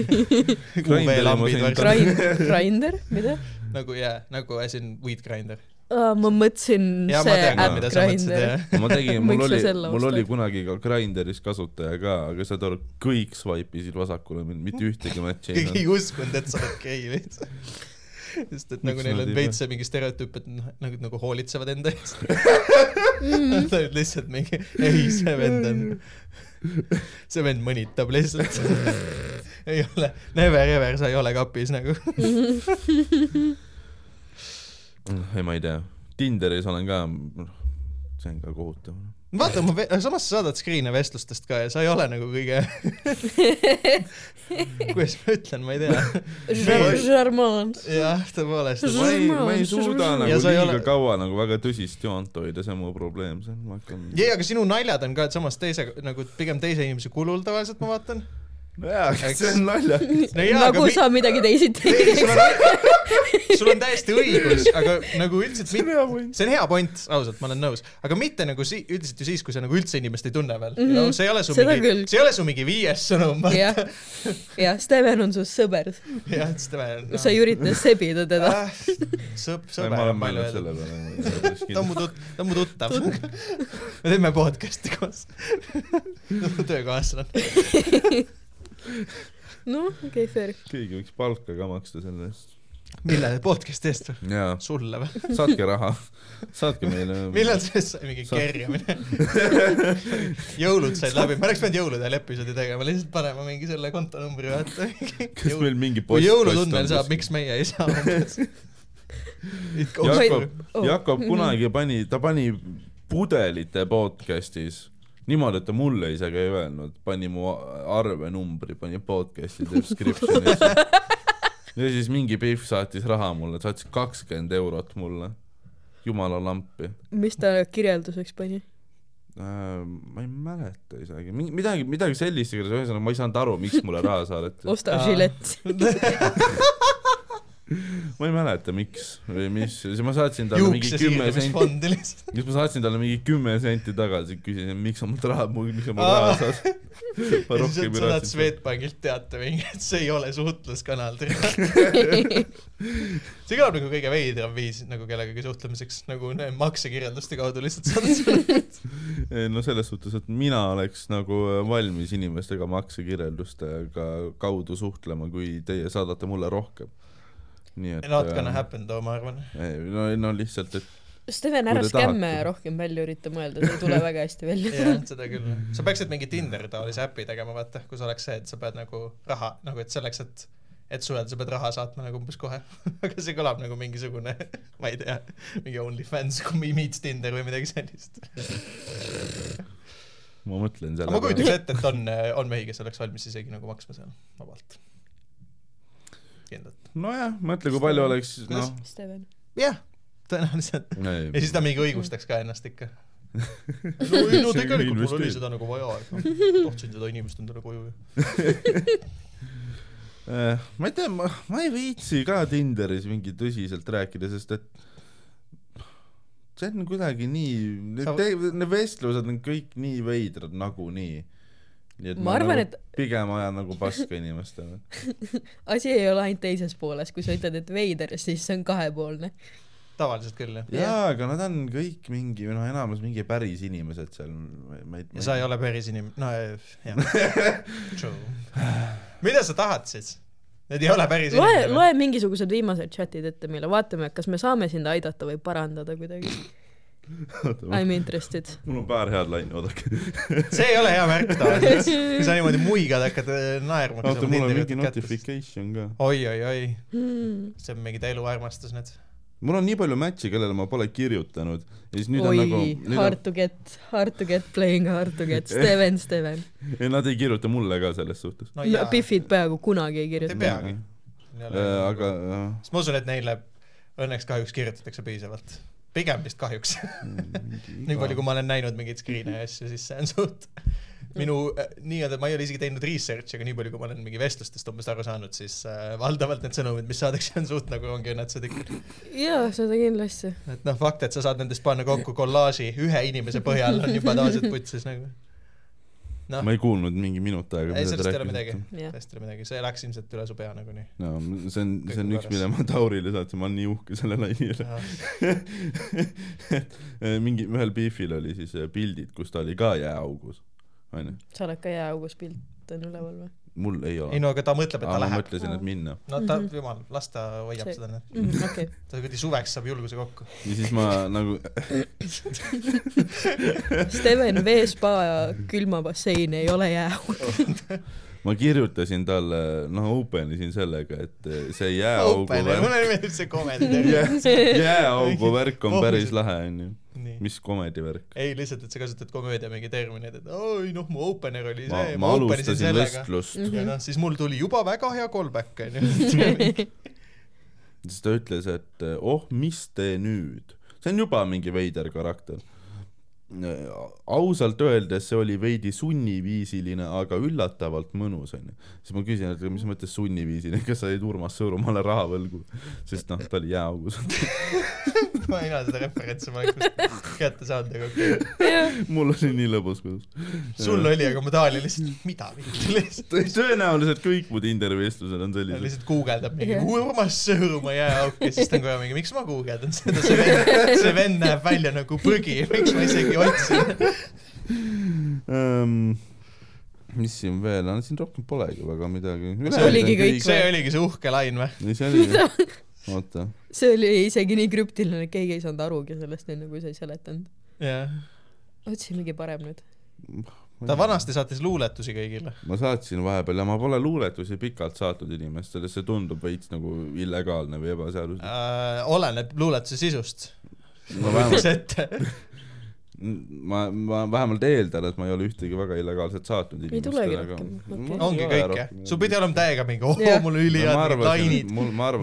UV-lambid Grinder, mida? nagu jaa, nagu as in weed grinder. ma mõtlesin ja ma see tean äpp jah. ma tegin, mul oli mul oli kunagi ka Grinderis kasutaja ka, aga saad aru, kõik swipe isid vasakule, mitte ühtegi match'i ei keegi ei uskunud, et sa oled gei lihtsalt. Sest et nagu Miks neil on ei veits see mingi stereotüüp, et noh, nagu, nagu hoolitsevad enda eest. Mm. sa oled lihtsalt mingi, ei see vend on, see vend mõnitab lihtsalt. ei ole, never ever sa ei ole kapis nagu. ei, ma ei tea. Tinderis olen ka, see on ka kohutav. vaata, ma, samas sa saadad screen'e vestlustest ka ja sa ei ole nagu kõige, kuidas ma ütlen, ma ei tea. Jah, tõepoolest. ma ei, ma ei suuda Ja nagu ei liiga ole- kaua nagu väga tõsist joont hoida, see on mu probleem, see on, ma hakkan. ei, aga sinu naljad on ka, et samas teise, nagu pigem teise inimese kulul tavaliselt ma vaatan. nojaa, see on naljakas. no nagu mi- sa midagi teisiti ei teeks. on, sul on täiesti õigus, aga nagu üldiselt see on hea point. see on hea point, ausalt, ma olen nõus, aga mitte nagu si-, üldiselt ju siis, kui sa nagu üldse inimest ei tunne veel mm. -hmm. see ei ole su Seda mingi see ei ole su mingi viies sõnum, jah, jah, Steven on su sõber, jah, seda veel. sa ei ürita sebida teda. sõp-, ma sõber on olen palju mõelnud selle peale. ta on mu tut-, ta on mu tuttav. me teeme podcast'i koos. mu töökaaslane. noh, okei okay,, fair. keegi võiks palka ka maksta selle eest. millal podcast'i eest või? sulle või? saatke raha, saatke meile. millal sellest sai mingi Sa- kerjamine? jõulud said läbi, ma oleks pidanud jõulude ajal episoodi tegema, lihtsalt panema mingi selle kontonumbri vaata. kas meil mingi kui post jõulutunnel saab, miks meie ei saa? Jakob. Jakob kunagi pani, ta pani pudelite podcast'is niimoodi, et ta mulle isegi ei öelnud, pani mu arvenumbri, pani podcast'i description'isse. ja siis mingi Pihv saatis raha mulle, saatis kakskümmend eurot mulle. jumala lampi mis ta kirjelduseks pani? äh,. ma ei mäleta isegi, midagi, midagi sellist, ühesõnaga ma ei saanud aru, miks mulle raha saadeti. osta žilett. ma ei mäleta, miks või mis, siis ma saatsin talle mingi kümme senti, siis ma saatsin talle mingi kümme senti tagasi, küsisin, miks sa mult raha, miks sa mul raha saad. ma ja siis rohkem sa ei saad. Swedbankilt teate mingi, et see ei ole suhtluskanal. see kõlab nagu kõige veidram viis nagu kellegagi suhtlemiseks, nagu maksekirjelduste kaudu lihtsalt saada sõnumit. no selles suhtes, et mina oleks nagu valmis inimestega maksekirjeldustega kaudu suhtlema, kui teie saadate mulle rohkem. Nii et. Not gonna happen too, ma arvan. no, no lihtsalt, et Steven, ära skämme rohkem välja ürita mõelda, see ei tule väga hästi välja. jah, seda küll. sa peaksid mingi Tinderi taolise äpi tegema, vaata, kus oleks see, et sa pead nagu raha, nagu et selleks, et et suhelda, sa pead raha saatma nagu umbes kohe. aga see kõlab nagu mingisugune, ma ei tea, mingi OnlyFans, meets Tinder või midagi sellist. ma mõtlen selle aga ma kujutaks ette, et on, on mehi, kes oleks valmis isegi nagu maksma seal vabalt. kindlalt. nojah, mõtle, kui palju oleks, noh. Steven. jah, tõenäoliselt. ja siis ta mingi õigustaks ka ennast ikka. no ei no tegelikult mul oli seda nagu vaja, et noh, tahtsin seda inimest endale koju ju. Eh, ma ei tea, ma, ma ei viitsi ka Tinderis mingi tõsiselt rääkida, sest et see on kuidagi nii, need Sa- need vestlused on kõik nii veidrad nagunii. Nii et Ma arvan, nagu et- pigem ajan nagu paska inimestele. asi ei ole ainult teises pooles, kui sa ütled, et veider, siis see on kahepoolne. tavaliselt küll jah. jaa, aga nad on kõik mingi, noh, enamus mingi päris inimesed seal, ma ei ja sa ei ole päris inim-, no jah. True. mida sa tahad siis? Need ei ole päris loe, loe mingisugused viimased chatid ette meile, vaatame, kas me saame sind aidata või parandada kuidagi. I m interested. mul on paar head laine, oodake. see ei ole hea märk tavaliselt. kui sa niimoodi muigad, hakkad eh, naerma. oota, mul on mingi notification ka. oi-oi-oi, Hmm. see on mingid eluarmastus need. mul on nii palju match'e, kellele ma pole kirjutanud ja siis nüüd oi on nagu, nüüd hard on, to get, hard to get, playing hard to get, Steven, Steven. ei nad ei kirjuta mulle ka selles suhtes. no no, Biffid peaaegu kunagi ei ei kirjuta. peagi. aga jah. sest ma usun, et neile õnneks kahjuks kirjutatakse piisavalt. Pigem vist kahjuks. nii palju, kui ma olen näinud mingeid screen'e ja asju, siis see on suht minu äh, nii-öelda, ma ei ole isegi teinud research'i, aga nii palju, kui ma olen mingi vestlustest umbes aru saanud, siis äh, valdavalt need sõnumid, mis saadakse, on suht nagu ongi õnnetused ikka. jaa, seda kindlasti. et noh, fakt, et sa saad nendest panna kokku kollaaži ühe inimese põhjal on juba tavaliselt putsis nagu. Noh. Ma, ei kuulnud mingi minut aega. ei sellest ei ole midagi, sellest ei ole midagi, see läks ilmselt üle su pea nagunii. no see on, see on üks, mille ma Taurile saatsin, ma olen nii uhke selle laine üle. mingi, ühel Beefil oli siis äh, pildid, kus ta oli ka jääaugus, onju. sa oled ka jääaugus, pilt on üleval või mul ei ole ei. no aga ta mõtleb, et ta ma läheb. mõtlesin, et minna. no ta, Mhm. jumal, las ta hoiab See- seda nüüd. mm,? okei, ta kuradi suveks saab julguse kokku. ja siis ma nagu, Steven veespa külmabassein ei ole jääauk. ma kirjutasin talle, noh, open isin sellega, et äh, see jääaugu värk, mulle meeldib see komedi jääaugu värk on päris lahe, onju. nii. mis komedi värk? ei, lihtsalt, et sa kasutad komöödia mingi termineid, et oi noh, mu opener oli ma see,, ma ma alustasin sellega. vestlust Mhm. ja noh, siis mul tuli juba väga hea callback onju. siis ta ütles, et oh, mis te nüüd, see on juba mingi veider karakter. Ausalt öeldes see oli veidi sunniviisiline, aga üllatavalt mõnus onju. siis ma küsin, et mis mõttes sunniviisiline, kas sa jäid Urmas Sõõrumaale raha võlgu, sest noh, ta oli jääaugus. ma ei näe seda referentsi, ma kuskilt kätte saanud, aga okei okay.. mul oli nii lõbus kodus. sul oli, aga ma tahan lihtsalt, mida lihtsalt. tõenäoliselt kõik mu Tinderi vestlused on sellised. lihtsalt guugeldab mingi. Urmas Sõõrumaa jääauk ja siis ta on kohe mingi, miks ma guugeldan seda, see vend, see vend näeb välja nagu põgi, miks ma isegi otsin. um,. mis siin veel on, siin rohkem polegi väga midagi. See oligi kõik see oligi see uhke lain või? või? see oli, oota, see oli isegi nii krüptiline, et keegi ei saanud arugi sellest enne, kui sa ei seletanud. jah. otsimegi parem nüüd. ta vanasti saatis luuletusi kõigile. ma saatsin vahepeal ja ma pole luuletusi pikalt saatnud inimestele, see tundub veits nagu illegaalne või ebaseaduslik. äh, oleneb luuletuse sisust. ma võtaks vähemalt, ette. ma, ma vähemalt eeldan, et ma ei ole ühtegi väga illegaalset saatnud Ei tulegi inimestele, rohkem, aga okei. ongi kõik jah? sul pidi olema täiega mingi, oh Jah. mul on ülihead lainid,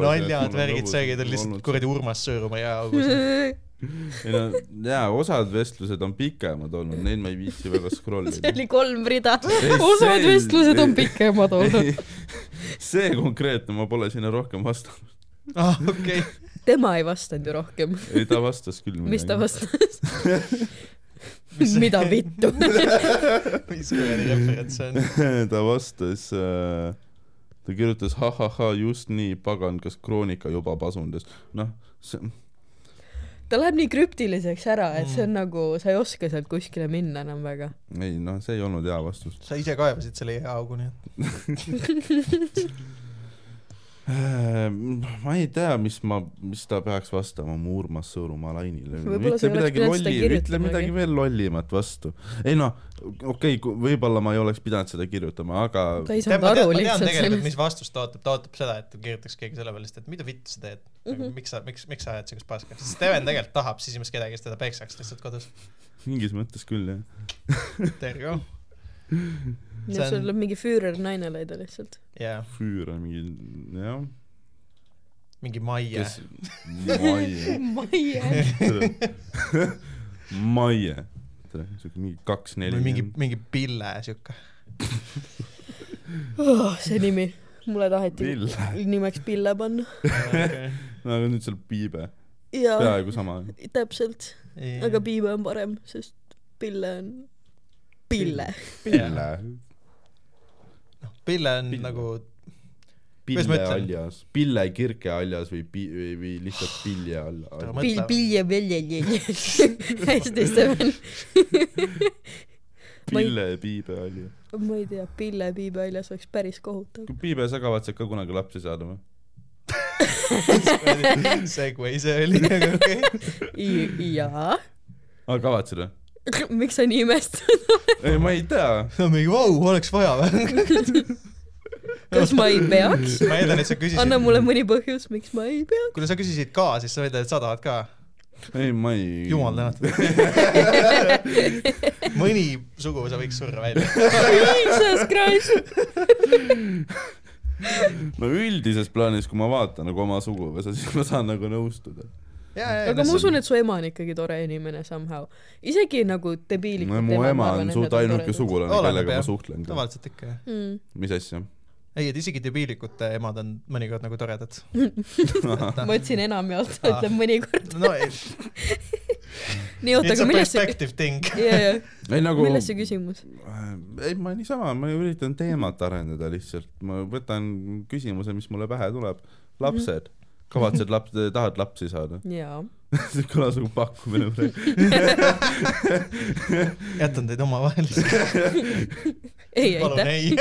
naljad, värgid, söögid on lihtsalt kuradi Urmas Sõõrumaa jääaugus. ei no jaa, osad vestlused on pikemad olnud, neid ma ei viitsi väga scroll see oli kolm rida. Osad vestlused on pikemad olnud. see konkreetne, ma pole sinna rohkem vastanud. ah, okei. Tema ei vastanud ju rohkem. ei, ta vastas küll mis ta? vastas? mida vittu mis kuradi referents see on? ta vastas äh,, ta kirjutas ha-ha-ha, just nii, pagan, kas kroonika juba pasundas. noh, see, ta läheb nii krüptiliseks ära, et see on Mm. nagu, sa ei oska sealt kuskile minna enam väga. ei noh, see ei olnud hea vastus. sa ise kaevasid selle hea augu, nii et ma ei tea, mis ma, mis ta peaks vastama mu Urmas Sõõrumaa lainile. Ütle midagi lolli, ütle midagi veel lollimat vastu. ei noh, okei okay,, võib-olla ma ei oleks pidanud seda kirjutama, aga ta ei saanud aru lihtsalt tegelikult, mis vastust ta ootab, ta ootab seda, et kirjutaks keegi selle peale, sest et mida vittu sa teed mm. -hmm. miks sa, miks, miks sa ajad siukest paska, sest Steven tegelikult tahab sisimas kedagi, kes teda peksaks lihtsalt kodus. mingis mõttes küll jah. There on- sul on mingi Führer naine leida lihtsalt. Füür on mingi, jah, mingi Maie. kes, Maie, Maie. Maie, tere, siuke mingi kaks-neli. või mingi, mingi Pille siuke. Oh, see nimi, mulle taheti Pille, nimeks Pille panna. no aga nüüd seal Piibe, peaaegu sama. täpselt, aga Piibe on parem, sest Pille on Pille. Pille, noh, Pille on Pille. nagu, ma Pille ütlen? aljas, Pille kirkealjas või pi-, või, või lihtsalt Pilje all. Pill, ja veljeljelje. hästi, Steven. Pille ja Piibe aljas. ma ei tea, Pille Piibe väljas oleks päris kohutav. Piibe, sa kavatsed ka kunagi lapsi saada või? Segway see oli, aga okei. jaa. aa, kavatsed või? miks sa nii imestad? ei, ma ei tea. mingi vau, oleks vaja või? kas ma ei peaks? ma eeldan, et sa küsisid anna, mulle mõni põhjus, miks ma ei peaks. kuna sa küsisid ka, siis sa eeldad, et sa tahad ka. ei, ma ei. jumal tänatud. mõni suguvõsa võiks surra välja. Jesus Christ. no üldises plaanis, kui ma vaatan nagu oma suguvõsa, siis ma saan nagu nõustuda. Aga ma usun, et su ema on ikkagi tore inimene somehow. isegi nagu debiilikud no mu ema on suht ainuke. sugulane, kellega ma suhtlen tavaliselt ikka jah. Mm. mis asja? ei, et isegi debiilikute emad on mõnikord nagu toredad. ma ütlesin enamjaolt, ta ütleb mõnikord. no ei, nii, oota, aga milles see, perspective thing. jaa, jaa, ei nagu, milles see küsimus? ei ma niisama, ma üritan teemat arendada lihtsalt, ma võtan küsimuse, mis mulle pähe tuleb. lapsed, kavatsed laps, tahad lapsi saada? jaa. see kõlas nagu pakkumine praegu. jätan teid omavahel. ei, aitäh. ei.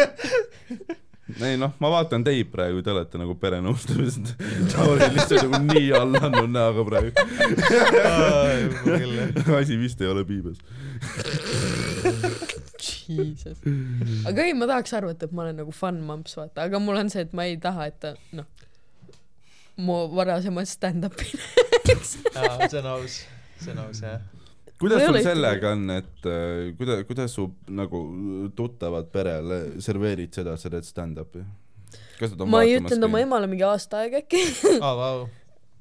ei noh, ma vaatan teid praegu, te olete nagu perenõustamised. Tauri on lihtsalt nagu nii alla andnud näoga praegu. asi vist ei ole piibes. Jesus. aga ei, ma tahaks arvata, et ma olen nagu fun mamps, vaata, aga mul on see, et ma ei taha, et ta, noh, mu varasemad stand-up'i aa, see on aus, see on aus jah. kuidas sul sellega on, et äh, kuidas, kuidas su nagu tuttavad perele serveerid seda, sa teed stand-up'i? kas nad on ma ei ütelnud oma emale mingi aasta aega äkki vau.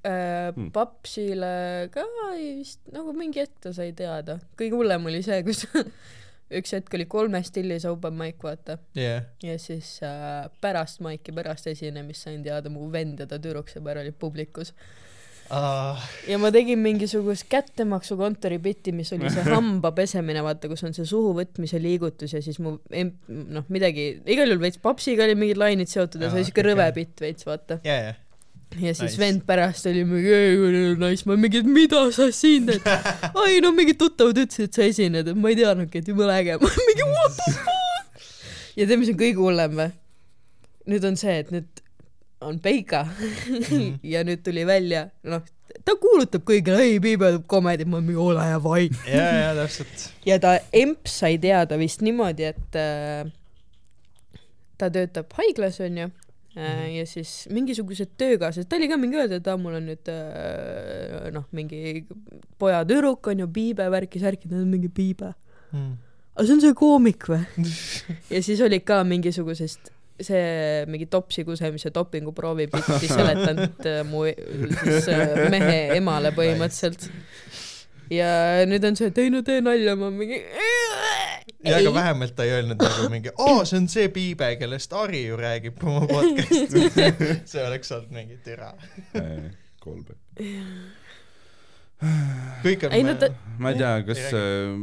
äh, Hmm.. papsile ka ei vist nagu mingi hetk ta sai teada. kõige hullem oli see, kus üks hetk oli kolmes stillis open mic, vaata. jah. ja siis äh, pärast maiki, pärast esinemist sain teada, mu vend ja ta tüdruksõber olid publikus. ja ma tegin mingisugust kättemaksukontori bitti, mis oli see hamba pesemine, vaata, kus on see suhu võtmise liigutus ja siis mu noh, midagi, igal juhul veits papsiga olid mingid lainid seotud ja see oli siuke okei, rõve bitt veits, vaata. ja, ja. Ja siis Nice. vend pärast oli mingi, ei, nice, mingi, mida sa siin teed? ai no mingid tuttavad ütlesid, et sa esined, et ma ei teadnudki, et jumala äge, ma mingi what the fuck. ja tead, mis on kõige hullem või? nüüd on see, et nüüd on Peika ja nüüd tuli välja, noh, ta kuulutab kõigile, ei, Piibe teeb komedi, ma mingi ole vait. ja, ja täpselt. ja ta emps sai teada vist niimoodi, et äh, ta töötab haiglas onju ja siis mingisugused töökaaslased, ta oli ka mingi öelnud, et aa mul on nüüd äh, noh, mingi poja-tüdruk onju, Piibe värki-särki, ta on mingi Piibe. Hmm. aga see on see koomik või? ja siis oli ka mingisugusest see mingi topsi kusemise dopinguproovi pilti seletanud äh, mu siis äh, mehe emale põhimõtteliselt. ja nüüd on see, et ei no tee nalja, ma mingi. ja aga vähemalt ta ei öelnud nagu mingi, aa, see on see Piibe, kellest Ari ju räägib oma podcast'is. see oleks olnud mingi türa. kolbe. kõik on Ei, no ta- ma ei tea, kas Ei äh,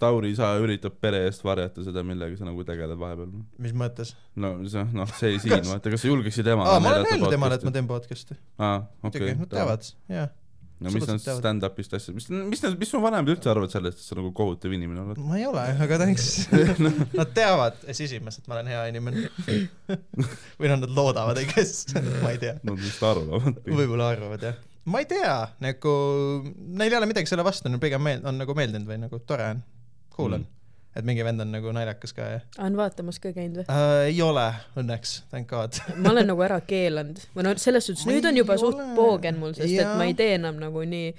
Tauri isa üritab pere eest varjata seda, millega sa nagu tegeled vahepeal? mis mõttes? no see, noh, see siin, vaata, kas sa julgeksid ema aa, ma olen öelnud temale, et ma teen podcast'i. aa, okei, nad teavad, jaa. No mis nad stand-up'ist asjad, mis, mis nad, mis su vanemad üldse arvavad sellest, et sa nagu kohutav inimene oled? ma ei ole, aga thanks. Nad teavad sisimas, et ma olen hea inimene. või noh, nad loodavad, I guess, ma ei tea. Nad vist arvavad. võib-olla arvavad jah. ma ei tea, nagu neil ei ole midagi selle vastu, neil pigem meel-, on nagu meeldinud või nagu tore on, cool on Mm. Et mingi vend on nagu naljakas ka ja on vaatamas ka käinud või? äh,. ei ole õnneks, thank god. ma olen nagu ära keelanud või no selles suhtes nüüd on juba suht ole. poogen mul, sest et Jaa. ma ei tee enam nagu nii,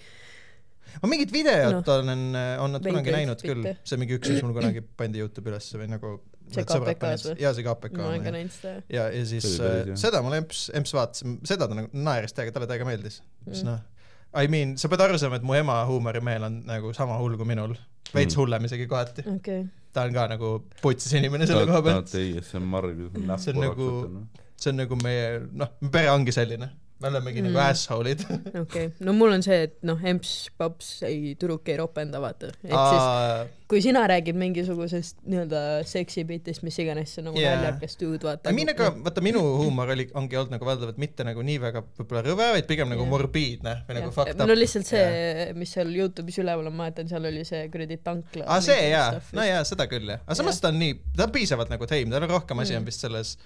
ma mingit videot no, olen, on nad kunagi näinud küll bitte., see mingi üks, mis mul kunagi pandi Youtube'i ülesse või nagu See KPK-s või? jaa, see KPK ma olen ka on näinud seda. ja, ja siis äh, seda mul emps, emps vaatas, seda ta nagu naeris täiega, talle täiega meeldis. siis Mm. noh, I mean, sa pead aru saama, et mu ema huumorimeel on nagu sama hull kui minul, veits Mm. hullem isegi kohati. okei, ta on ka nagu putsis inimene selle koha pealt. tahate ASMR-i näppu See on nagu- see on nagu meie, noh, pere ongi selline, me olemegi mm. Mm. nagu asshole'id. okei, no mul on see, et noh, emps, paps ei, tüdruk ei ropenda, vaata. ehk siis kui sina räägid mingisugusest nii-öelda seksibitist, mis iganes, see on nagu yeah. naljakas dude, vaata. I mean, aga vaata minu huumor oli, ongi olnud nagu valdavalt mitte nagu nii väga võib-olla rõve, vaid pigem nagu Jah. morbiidne või nagu fucked up. no lihtsalt see, mis seal Youtube'is üleval on, ma mäletan, seal oli see kuradi tankla. aa, see jaa, no jaa, seda küll jah, aga samas ta on nii, ta on piisavalt nagu tame, tal on rohkem asi Mm. on vist selles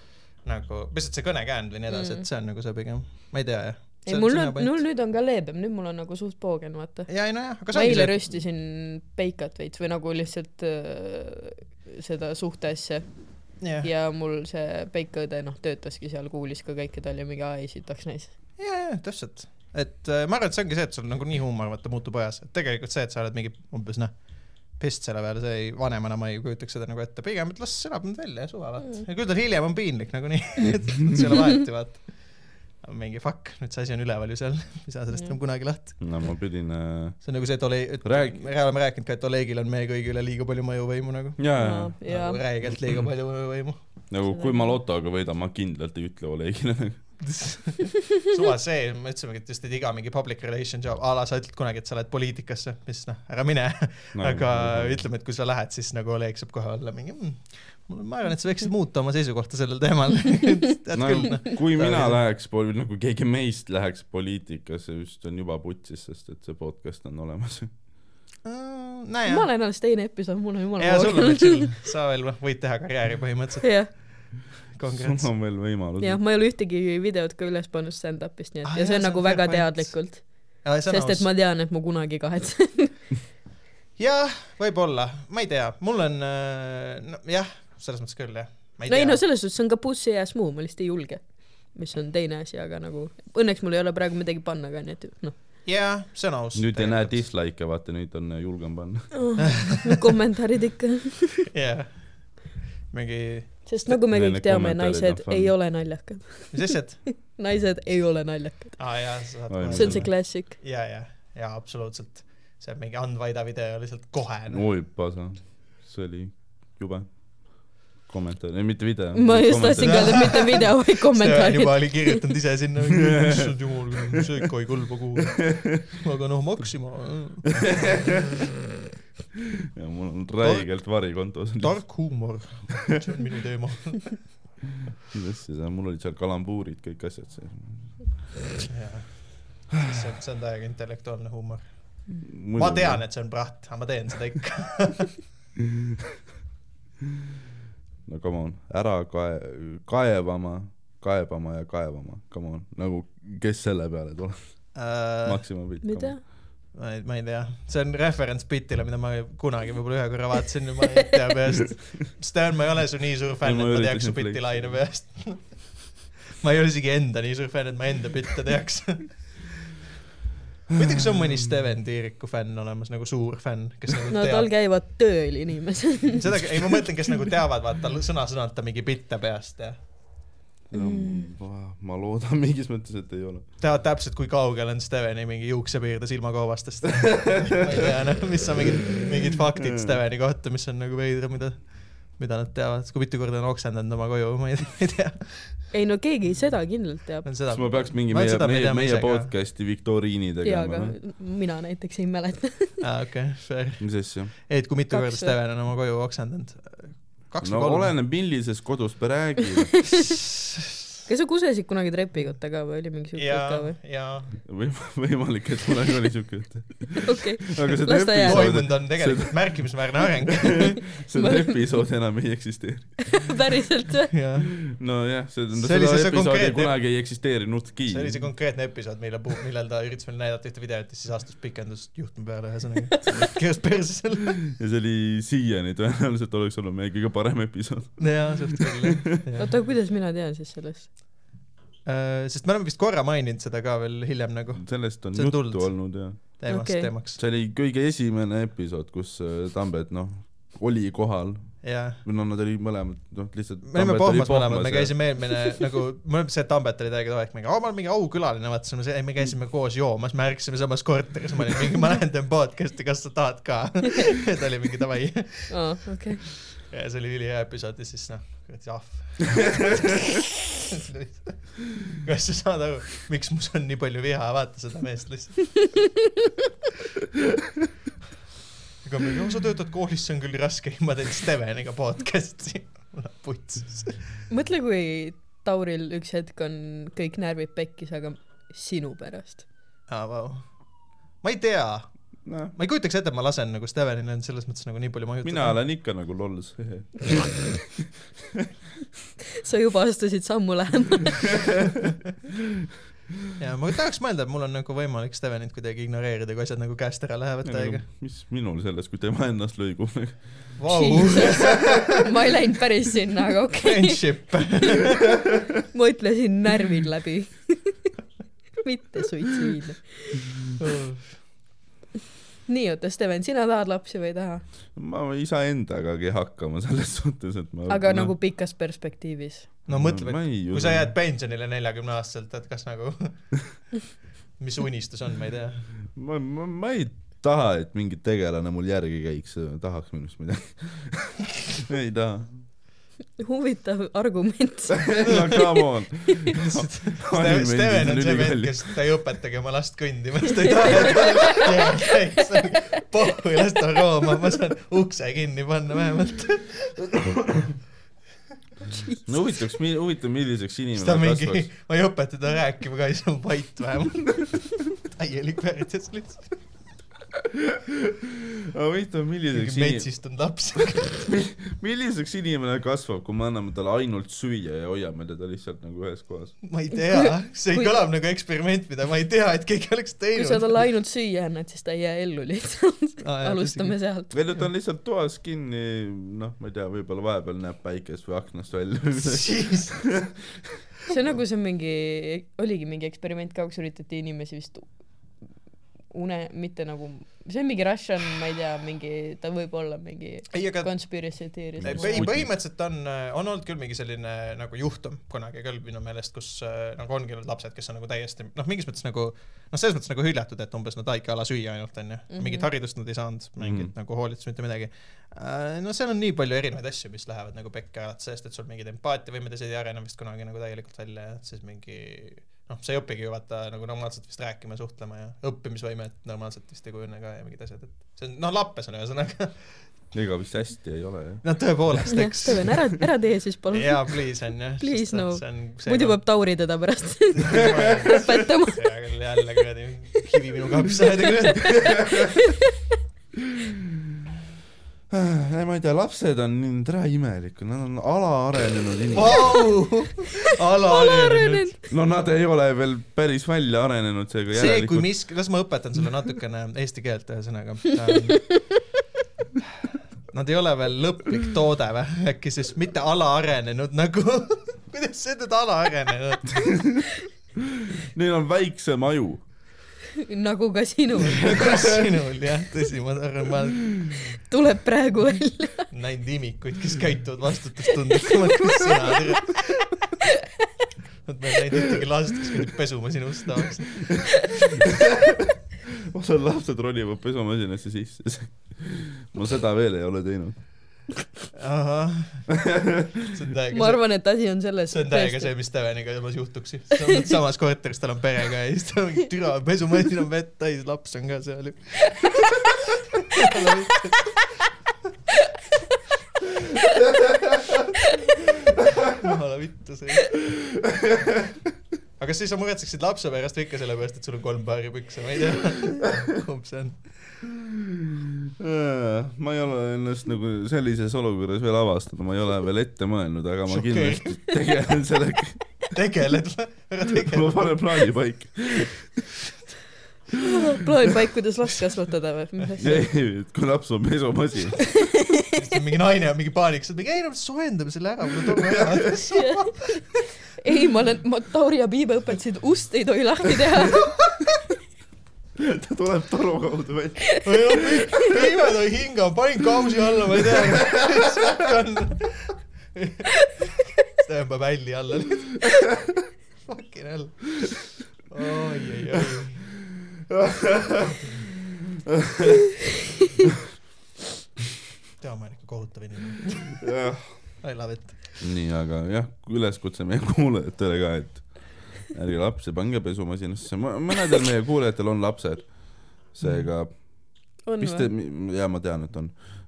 nagu, lihtsalt see kõnekäänd või nii edasi, Mm. et see on nagu see pigem, ma ei tea jah. ei, mul nüüd, mul nüüd on ka leebem, nüüd mul on nagu suht poogen, vaata. jaa, ei nojah, aga see eile ongi see, röstisin peikat veits või nagu lihtsalt äh, seda suhteasja jah, ja mul see peikaõde noh töötaski seal, kuulis ka kõike, ta oli mingi ai sitaks näis. jaa, jaa, täpselt. et äh, ma arvan, et see ongi see, et sul nagu nii huumor vaata muutub ajas, et tegelikult see, et sa oled mingi umbes noh, pist selle peale, see ei, vanemana ma ei kujutaks seda nagu ette, pigem, et las elab nüüd välja ja suva vaata Mm. ja küll tal hiljem on piinlik nagunii, et see ei ole vahet ju vaata. mingi fuck, nüüd see asi on üleval ju seal, ei saa sellest Jah. enam kunagi lahti. no ma pidin äh, see on nagu see, et Ole-, et Räägi- me oleme rääkinud ka, et Olegil on meie kõigi üle liiga palju mõjuvõimu nagu. nagu, räigelt liiga palju mõjuvõimu. nagu kui ma lotoga võidan, ma kindlalt ei ütle Olegile. suva see, me ütlesimegi, et just, et iga mingi public relation job, a la sa ütled kunagi, et sa lähed poliitikasse, mis noh, ära mine. No,, aga ütleme, et kui sa lähed, siis nagu Oleg saab kohe olla mingi mm,, ma arvan, et sa võiksid muuta oma seisukohta sellel teemal. no küll, noh. kui Ta- mina läheks poli-, nagu keegi meist läheks poliitikasse, just on juba putsis, sest et see podcast on olemas. ma ma olen alles teine episood, mul on jumala ja sul on veel chill, sa veel noh, võid teha karjääri põhimõtteliselt, jah, konkurents sul. on veel võimalus. jah, ma ei ole ühtegi videot ka üles pannud stand-up'ist, nii et Ah, ja see jaa, on see nagu on väga point. teadlikult, see on sest et ma tean, et ma kunagi kahetsen. jah, võib-olla, ma ei tea, mul on äh, no, jah, selles mõttes küll jah. no ei no selles suhtes see on ka pussy ass move, ma lihtsalt ei julge. mis on teine asi, aga nagu õnneks mul ei ole praegu midagi panna ka, nii et noh, jah, see on aus. nüüd ei näe. dislike'e, vaata nüüd on äh, julgem panna. kommentaarid ikka. jah, mingi, sest nagu me kõik teame, naised ei ole naljakad. mis asjad? naised ei ole naljakad. kohe see on see klassik. ja, ja, ja absoluutselt. see on mingi Andvaida video lihtsalt kohe no.. oi, pasa, see oli jube. kommentaar, ei mitte video. ma just tahtsin ka öelda, et mitte video, vaid kommentaarid juba. oli kirjutanud ise sinna, issand jumal, see ikka ei kõlba kuhugi. aga noh, Maxima, ja mul on räigelt vari kontos. tark huumor, see on minu teema. mis asja see on, mul olid seal kalambuurid, kõik asjad sees. see on, see on täiega intellektuaalne huumor. ma tean, et see on praht, aga ma teen seda ikka. no come on, ära kae-, kaevama, kaebama ja kaevama, come on, nagu kes selle peale tuleb, Maxima pilt. mida? Ma ei, ma ei tea, see on reference bitile, mida ma kunagi võib-olla ühe korra vaatasin ja ma ei tea peast. Sten, ma ei ole su nii suur fänn, et ma teaks su bitti flex- laine peast. ma ei ole isegi enda nii suur fänn, et ma enda bitte teaks. ma ei tea, kas on mõni Steven Tiiriku fänn olemas, nagu suur fänn, kes nagu no tal teab. käivad tööl inimesed. seda, ei ma mõtlen, kes nagu teavad, vaata sõna-sõnalt ta mingi bitte peast ja ma loodan mingis mõttes, et ei ole. teavad täpselt, kui kaugel on Steveni mingi juuksepiirde silmakoobastest. ma ei tea, noh, mis on mingid, mingid faktid Steveni kohta, mis on nagu veidrad, mida mida nad teavad, kui mitu korda on oksendanud oma koju, ma ei tea, ei no keegi seda kindlalt teab. on seda kas. ma peaks mingi Ma meie, meie meie podcast'i viktoriini jaa, tegema aga või? mina näiteks ei mäleta. aa, okei, fair. mis asja? et kui mitu Kaks korda Steven on oma koju oksendanud? Kaks no kolm? oleneb, millisest kodust me räägime. kas sa kusesid kunagi trepikotta ka või oli mingi siuke ka jaa või?, jaa. või võimalik, et kunagi oli siuke jutt. okei, aga seda Las ta jääb. episoodi, toimunud on tegelikult märkimisväärne areng. seda episoodi enam ei eksisteeri. päriselt või? jah, nojah, seda see episoodi kunagi ei eksisteerinudki. see oli see konkreetne episood, mille puhul, millal ta üritas meile näidata ühte videot ja siis astus pikendust juhtme peale, ühesõnaga. keeras perse selle. ja see oli siiani tõenäoliselt oleks olnud meie kõige parem episood. jaa, suht küll, jah. oota, kuidas mina tean siis sellest? Äh, sest me oleme vist korra maininud seda ka veel hiljem nagu sellest on on juttu tulnud. olnud ja teemaks okay., teemaks. see oli kõige esimene episood, kus äh, Tambet noh, oli kohal või no nad olid mõlemad noh, lihtsalt me olime pohmas mõlemad, me käisime eelmine nagu, mul on see, et Tambet oli täiega tore, et mingi, aa ma olen mingi aukülaline, vaata, me, me käisime koos joomas, me ärkasime samas korteris, ma olin mingi, ma lähen teen podcast'i, kas sa tahad ka? ta oli mingi davai. aa, okei. ja see oli ülihea episood ja siis noh, kuradi ahv. kas sa saad aru, miks mus on nii palju viha, vaata seda meest lihtsalt. aga mingi, sa töötad koolis, see on küll raske, ma teen Steveniga podcast'i. putsis. mõtle, kui Tauril üks hetk on kõik närvid pekkis, aga sinu pärast. aa, vau. ma ei tea, noh, ma ei kujutaks ette, et ma lasen nagu Stevenile on selles mõttes nagu nii palju mõjutada. mina olen ikka nagu lolls. sa juba astusid sammu lähemale. ja ma tahaks mõelda, et mul on nagu võimalik Stevenit kuidagi ignoreerida, kui asjad nagu käest ära lähevad täiega. mis minul selles, kui tema ennast lõigub. Vau, ma ei läinud päris sinna, aga okei okay.. friendship. ma ütlesin närvid läbi. mitte suitsiid. nii, oota, Steven, sina tahad lapsi või ei taha? ma iseendagagi hakkama selles suhtes, et ma aga nagu pikas perspektiivis. no mõtle, ei et kui sa jääd pensionile neljakümne aastaselt, et kas nagu, mis unistus on, ma ei tea. ma, ma, ma ei taha, et mingi tegelane mul järgi käiks, tahaks minust midagi. ei taha. Huvitav argument. no come on. Steven on see vend, kes, ta ei õpetagi oma last kõndima, sest ta ei taha, et käiks. pohhu, las ta rooma, ma saan ukse kinni panna vähemalt. no huvitaks, huvitav, milliseks siis ta inimene mingi ma ei õpeta teda rääkima ka, siis on vait vähemalt. täielik väärtus lihtsalt. Aga huvitav, milliseks mingi inimene, metsistunud laps. milliseks inimene kasvab, kui me anname talle ainult süüa ja hoiame teda lihtsalt nagu ühes kohas. ma ei tea, see Kui- kõlab nagu eksperiment, mida ma ei tea, et keegi oleks kui sa teinud. talle ainult süüa annad, siis ta ei jää ellu lihtsalt. Jaa, alustame sealt. või ta on lihtsalt toas kinni, noh, ma ei tea, võib-olla vahepeal näeb päikest või aknast välja või midagi. see on nagu see mingi, oligi mingi eksperiment ka, kus üritati inimesi vist une, mitte nagu, see on mingi Russian, ma ei tea, mingi, ta võib olla mingi ei, aga conspiracy theory. ei, põhimõtteliselt on, on olnud küll mingi selline nagu juhtum kunagi küll minu meelest, kus äh, nagu ongi olnud lapsed, kes on nagu täiesti noh, mingis mõttes nagu noh, selles mõttes nagu hüljatud, et umbes nad väike ala süüa ainult onju mm. -hmm., mingit haridust nad ei saanud, mingit mm. -hmm. nagu hoolitsust, mitte midagi. no seal on nii palju erinevaid asju, mis lähevad nagu pekki alates sellest, et sul mingid empaatiavõimed asjad ei arene vist kunagi nagu täielikult välja ja siis mingi noh, sa ei õpigi ju vaata nagu normaalselt vist rääkima ja suhtlema ja õppimisvõimet normaalselt vist ei kujune ka ja mingid asjad, et see on noh, lappes on ühesõnaga. ega vist hästi ei ole jah. no tõepoolest, eks. Steven, ära, ära tee siis palun. jaa, please on jah. Please, no. muidu peab Tauri teda pärast õpetama. hea küll, jälle kuradi kivi minu kapsaaeda kuradi. ei, ma ei tea, lapsed on nii tere imelikud, nad on alaarenenud inimesed. Vau, alaarenenud. no nad ei ole veel päris välja arenenud, seega see, kui järelikult miski, las ma õpetan sulle natukene eesti keelt ühesõnaga. Nad ei ole veel lõplik toode või, äkki siis mitte alaarenenud nagu, kuidas see nüüd alaarenenud, neil on väiksem aju. nagu ka sinul. nagu sinul jah, tõsi, ma arvan, ma tuleb praegu välja. näinud imikuid, kes käituvad vastutustundlikumalt kui sina. Nad ma ei näinud ühtegi last, kes käib pesuma sinu ust tahaks. osad lapsed ronivad pesumasinasse sisse. ma seda veel ei ole teinud. ahah. ma arvan, et asi on selles. see on täiega see, mis Steveniga temas juhtuks. samas korteris tal on pere ka ja siis ta on türa, pesumasin on vett täis, laps on ka seal ju. jumala vittu see. aga kas siis sa muretseksid lapse pärast või ikka sellepärast, et sul on kolm paari pükse, ma ei tea. kumb see on? Ma ei ole ennast nagu sellises olukorras veel avastanud, ma ei ole veel ette mõelnud, aga ma Šokeeriv. kindlasti tegelen sellega, tegeled või? ära ma tegele. panen plaani paika. plaan paik, kuidas last kasvatada või? mis asja? ei, et kui laps on pesumasin, mingi naine on mingi paanikas, et mingi ei no soojendame selle ära, mul on toru ära. ei, ma olen, ma Tauri ja Piibe õpetasid, ust ei tohi lahti teha. ta tuleb toru kaudu välja. piimed on hingav, panin kausi alla, ma ei tea, mis värk on. siis tõmbab hälli alla. Fucking hell. oi, oi, oi. tea, ma olen ikka kohutav inimene. I love it. nii, aga jah, üleskutse meie kuulajatele ka, et ärge lapsi pange pesumasinasse, mõnedel meie kuulajatel on lapsed, seega on mis te jaa, ma tean, et on.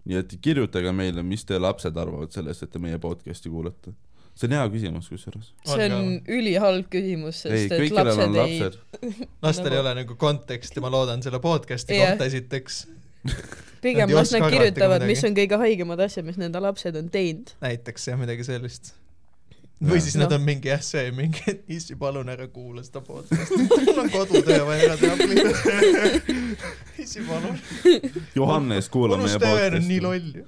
nii et kirjutage meile, mis teie lapsed arvavad sellest, et te meie podcast'i kuulate. see on hea küsimus kusjuures. see on ülihalb küsimus, ei, sest et kõik, kellel on lapsed ei, lapsed, lastel ei ole nagu konteksti, ma loodan selle podcast'i Jah. kohta esiteks. pigem ei las nad kirjutavad, mis on kõige haigemad asjad, mis nende lapsed on teinud. näiteks jah, midagi sellist. Või siis nad Noh. on mingi jah, see mingi, et issi, palun ära kuula seda podcast'i, mul on kodutöö vaja ära teha. issi, palun. Johannes kuulab meie unus Steven on nii podcast'i. loll ju.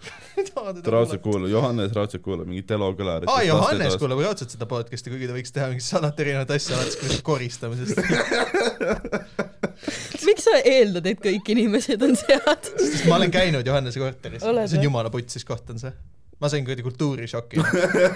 teda raudselt kuulab, Johannes raudselt kuulab mingit Elo Kõlarit. aa, Johannes kuulab raudselt seda podcast'i, kuigi ta võiks teha mingit sadat erinevat asja, alates kuskilt koristamisest. miks sa eeldad, et kõik inimesed on sead? sest ma olen käinud Johannese korteris, see on jumala putsis koht on see. Ma sain kuradi kultuurishoki.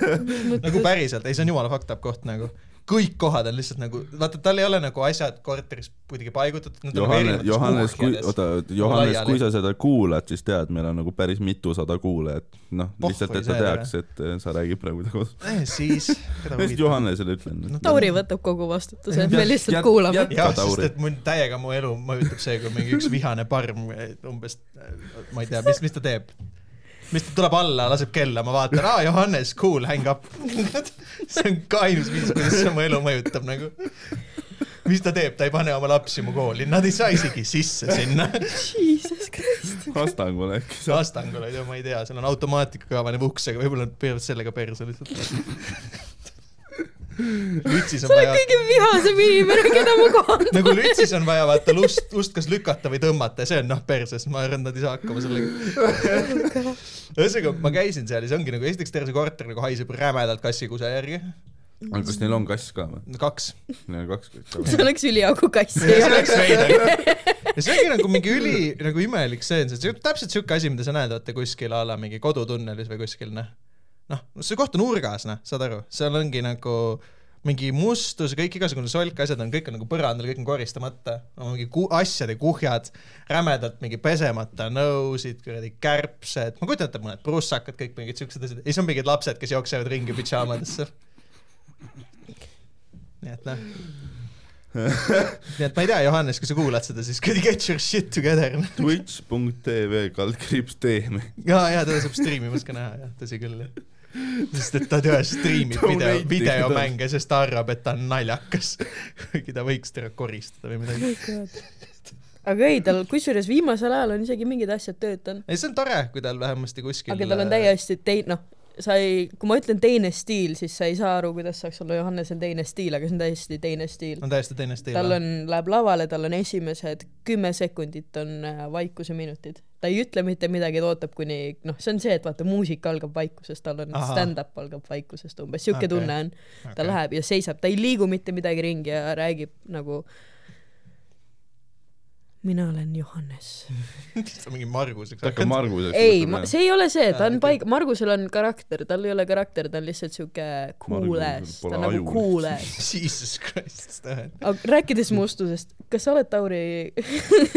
nagu päriselt, ei see on jumala fucked up koht nagu. kõik kohad on lihtsalt nagu, vaata tal ei ole nagu asjad korteris kuidagi paigutatud. Johannes, Johannes, kui, oota, Johannes, kui sa seda kuulad, siis tead, meil on nagu päris mitusada kuulajat. noh, lihtsalt, et saa teaks, et eh, sa räägid praegu ta kodus. eh,. siis, ma just Johannesele ütlen No no,. Tauri võtab kogu vastutuse, Jät- me lihtsalt jät- kuulame jah, Tauri. sest et mul täiega mu elu mõjutab see, kui mingi üks vihane parm umbes, ma ei tea, mis, mis ta teeb. Mis tuleb alla, laseb kella, ma vaatan, aa Johannes, cool, hang up. see on ka ainus viis, kuidas see mu elu mõjutab nagu. mis ta teeb, ta ei pane oma lapsi mu kooli, nad ei saa isegi sisse sinna. Jesus Christ. Astangul äkki. Astangul, ma ei tea, seal on automaatikaga paneb uksega, võib-olla nad pööravad sellega perse lihtsalt. Lütsis on sa oled vaja, kõige vihasem inimene, keda ma kohandan. nagu lütsis on vaja vaata lust, lust kas lükata või tõmmata ja see on noh perses, ma arvan, nad ei saa hakkama sellega. ühesõnaga, ma käisin seal ja see ongi nagu esiteks terve see korter nagu haiseb rämedalt kassikuse järgi. aga kas neil on kass ka või? kaks. Neil on kaks see kassi. oleks üliaugu kass. see oleks veider. ja see ongi nagu mingi üli nagu imelik et see on täpselt siuke asi, mida sa näed vaata kuskil a la mingi kodutunnelis või kuskil noh. noh, see koht on nurgas noh, saad aru, seal ongi nagu mingi mustus, kõik igasugune solk, asjad on kõik on nagu põrandal, kõik on koristamata, mingi ku- asjade kuhjad, rämedalt mingi pesemata nõusid, kuradi kärbsed, ma kujutan ette mõned prussakad, kõik mingid siuksed asjad ja siis on mingid lapsed, kes jooksevad ringi pidžaamadesse. nii et noh. nii et ma ei tea, Johannes, kui sa kuulad seda, siis kuradi get your shit together. Twitch.tv kaldkriips teeme. ja, ja teda saab striimimas ka näha, jah, tõsi küll, jah. Sest et ta tõesti striimib video, videomänge, sest ta arvab, et ta on naljakas. kuigi ta võiks teda koristada või midagi. aga ei, tal kusjuures viimasel ajal on isegi mingid asjad töötanud. ei, see on tore, kui tal vähemasti kuskil aga tal on täiesti teine, noh, sa ei, kui ma ütlen teine stiil, siis sa ei saa aru, kuidas saaks olla Johannesel teine stiil, aga see on täiesti teine stiil. on täiesti teine stiil. tal on, läheb lavale, tal on esimesed kümme sekundit on äh, vaikuse minutid. Ta ei ütle mitte midagi, ta ootab kuni, noh, see on see, et vaata, muusika algab vaikusest, tal on stand-up algab vaikusest umbes, siuke okay. tunne on. ta läheb ja seisab, ta ei liigu mitte midagi ringi ja räägib nagu mina olen Johannes. ta mingi Marguseks ta hakkab Marguseks. ei, see ei ole see, ta on paik-, Margusel on karakter, tal ei ole karakter, ta on lihtsalt siuke cool ass, ta on nagu cool ass. Jesus Christ, aga rääkides mustusest, kas sa oled Tauri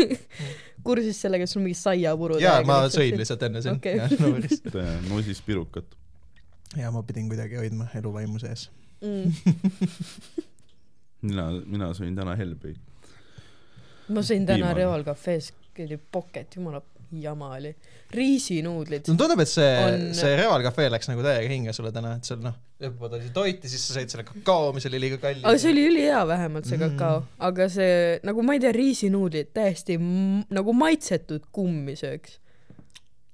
kursis sellega, et sul mingi saiapuru jaa, ma sõin lihtsalt enne sind okay.. nosis pirukat. ja ma pidin kuidagi hoidma eluvaimu sees. mm. mina, mina sõin täna Hellbeid. ma sõin täna. Reval Cafe's, oli pocket, jumala jama oli. riisinuudlid no. tundub, et see On- see Reval Cafe läks nagu täiega hinge sulle täna, et sul noh, õppepood oli toit ja siis sa sõid selle kakao, mis oli liiga kallis. aga see oli ülihea vähemalt see Mm. kakao, aga see nagu ma ei tea, riisinuudlid täiesti nagu maitsetud kummi sööks.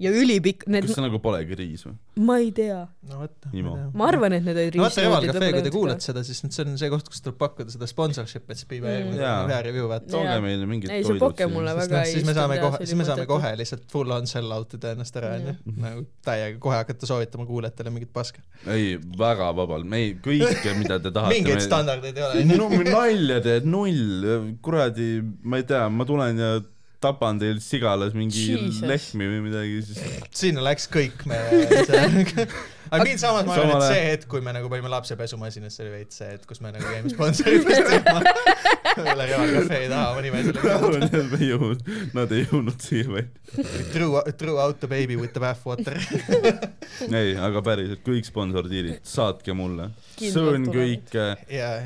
Ja ülipikk, need kas, see nagu polegi riis või? ma ei tea, no vot. Imo. ma arvan, et need olid no vaata riisinuudlid. Cafe, kui te kuulate seda, siis nüüd see on see koht, kus tuleb pakkuda seda sponsorship'i, et siis Mm. järgmine Jaa. kord hea review vaata. tooge meile mingid Ei, see poke mulle väga noh, siis me ei saame kohe, siis me saame kohe lihtsalt full on sell out ida ennast ära onju nagu täiega kohe hakata soovitama kuulajatele mingit paska. ei, väga vabalt, me ei, kõike, mida te tahate. mingeid standardeid ei ole nalja teed, null, kuradi, ma ei tea, ma tulen ja tapan teil sigalas mingi Jesus. lehmi või midagi, siis sinna läks kõik me aga mind samas ma arvan, et see hetk, kui me nagu panime lapse pesumasinasse, oli veits see, et kus me nagu jäime sponsoritest üle Reval Cafe taha panime selle Nad ei jõudnud, nad ei jõudnud siia välja. Through, through out the baby with the bathwater. ei, aga päriselt kõik sponsordiilid, saatke mulle. Söön kõike,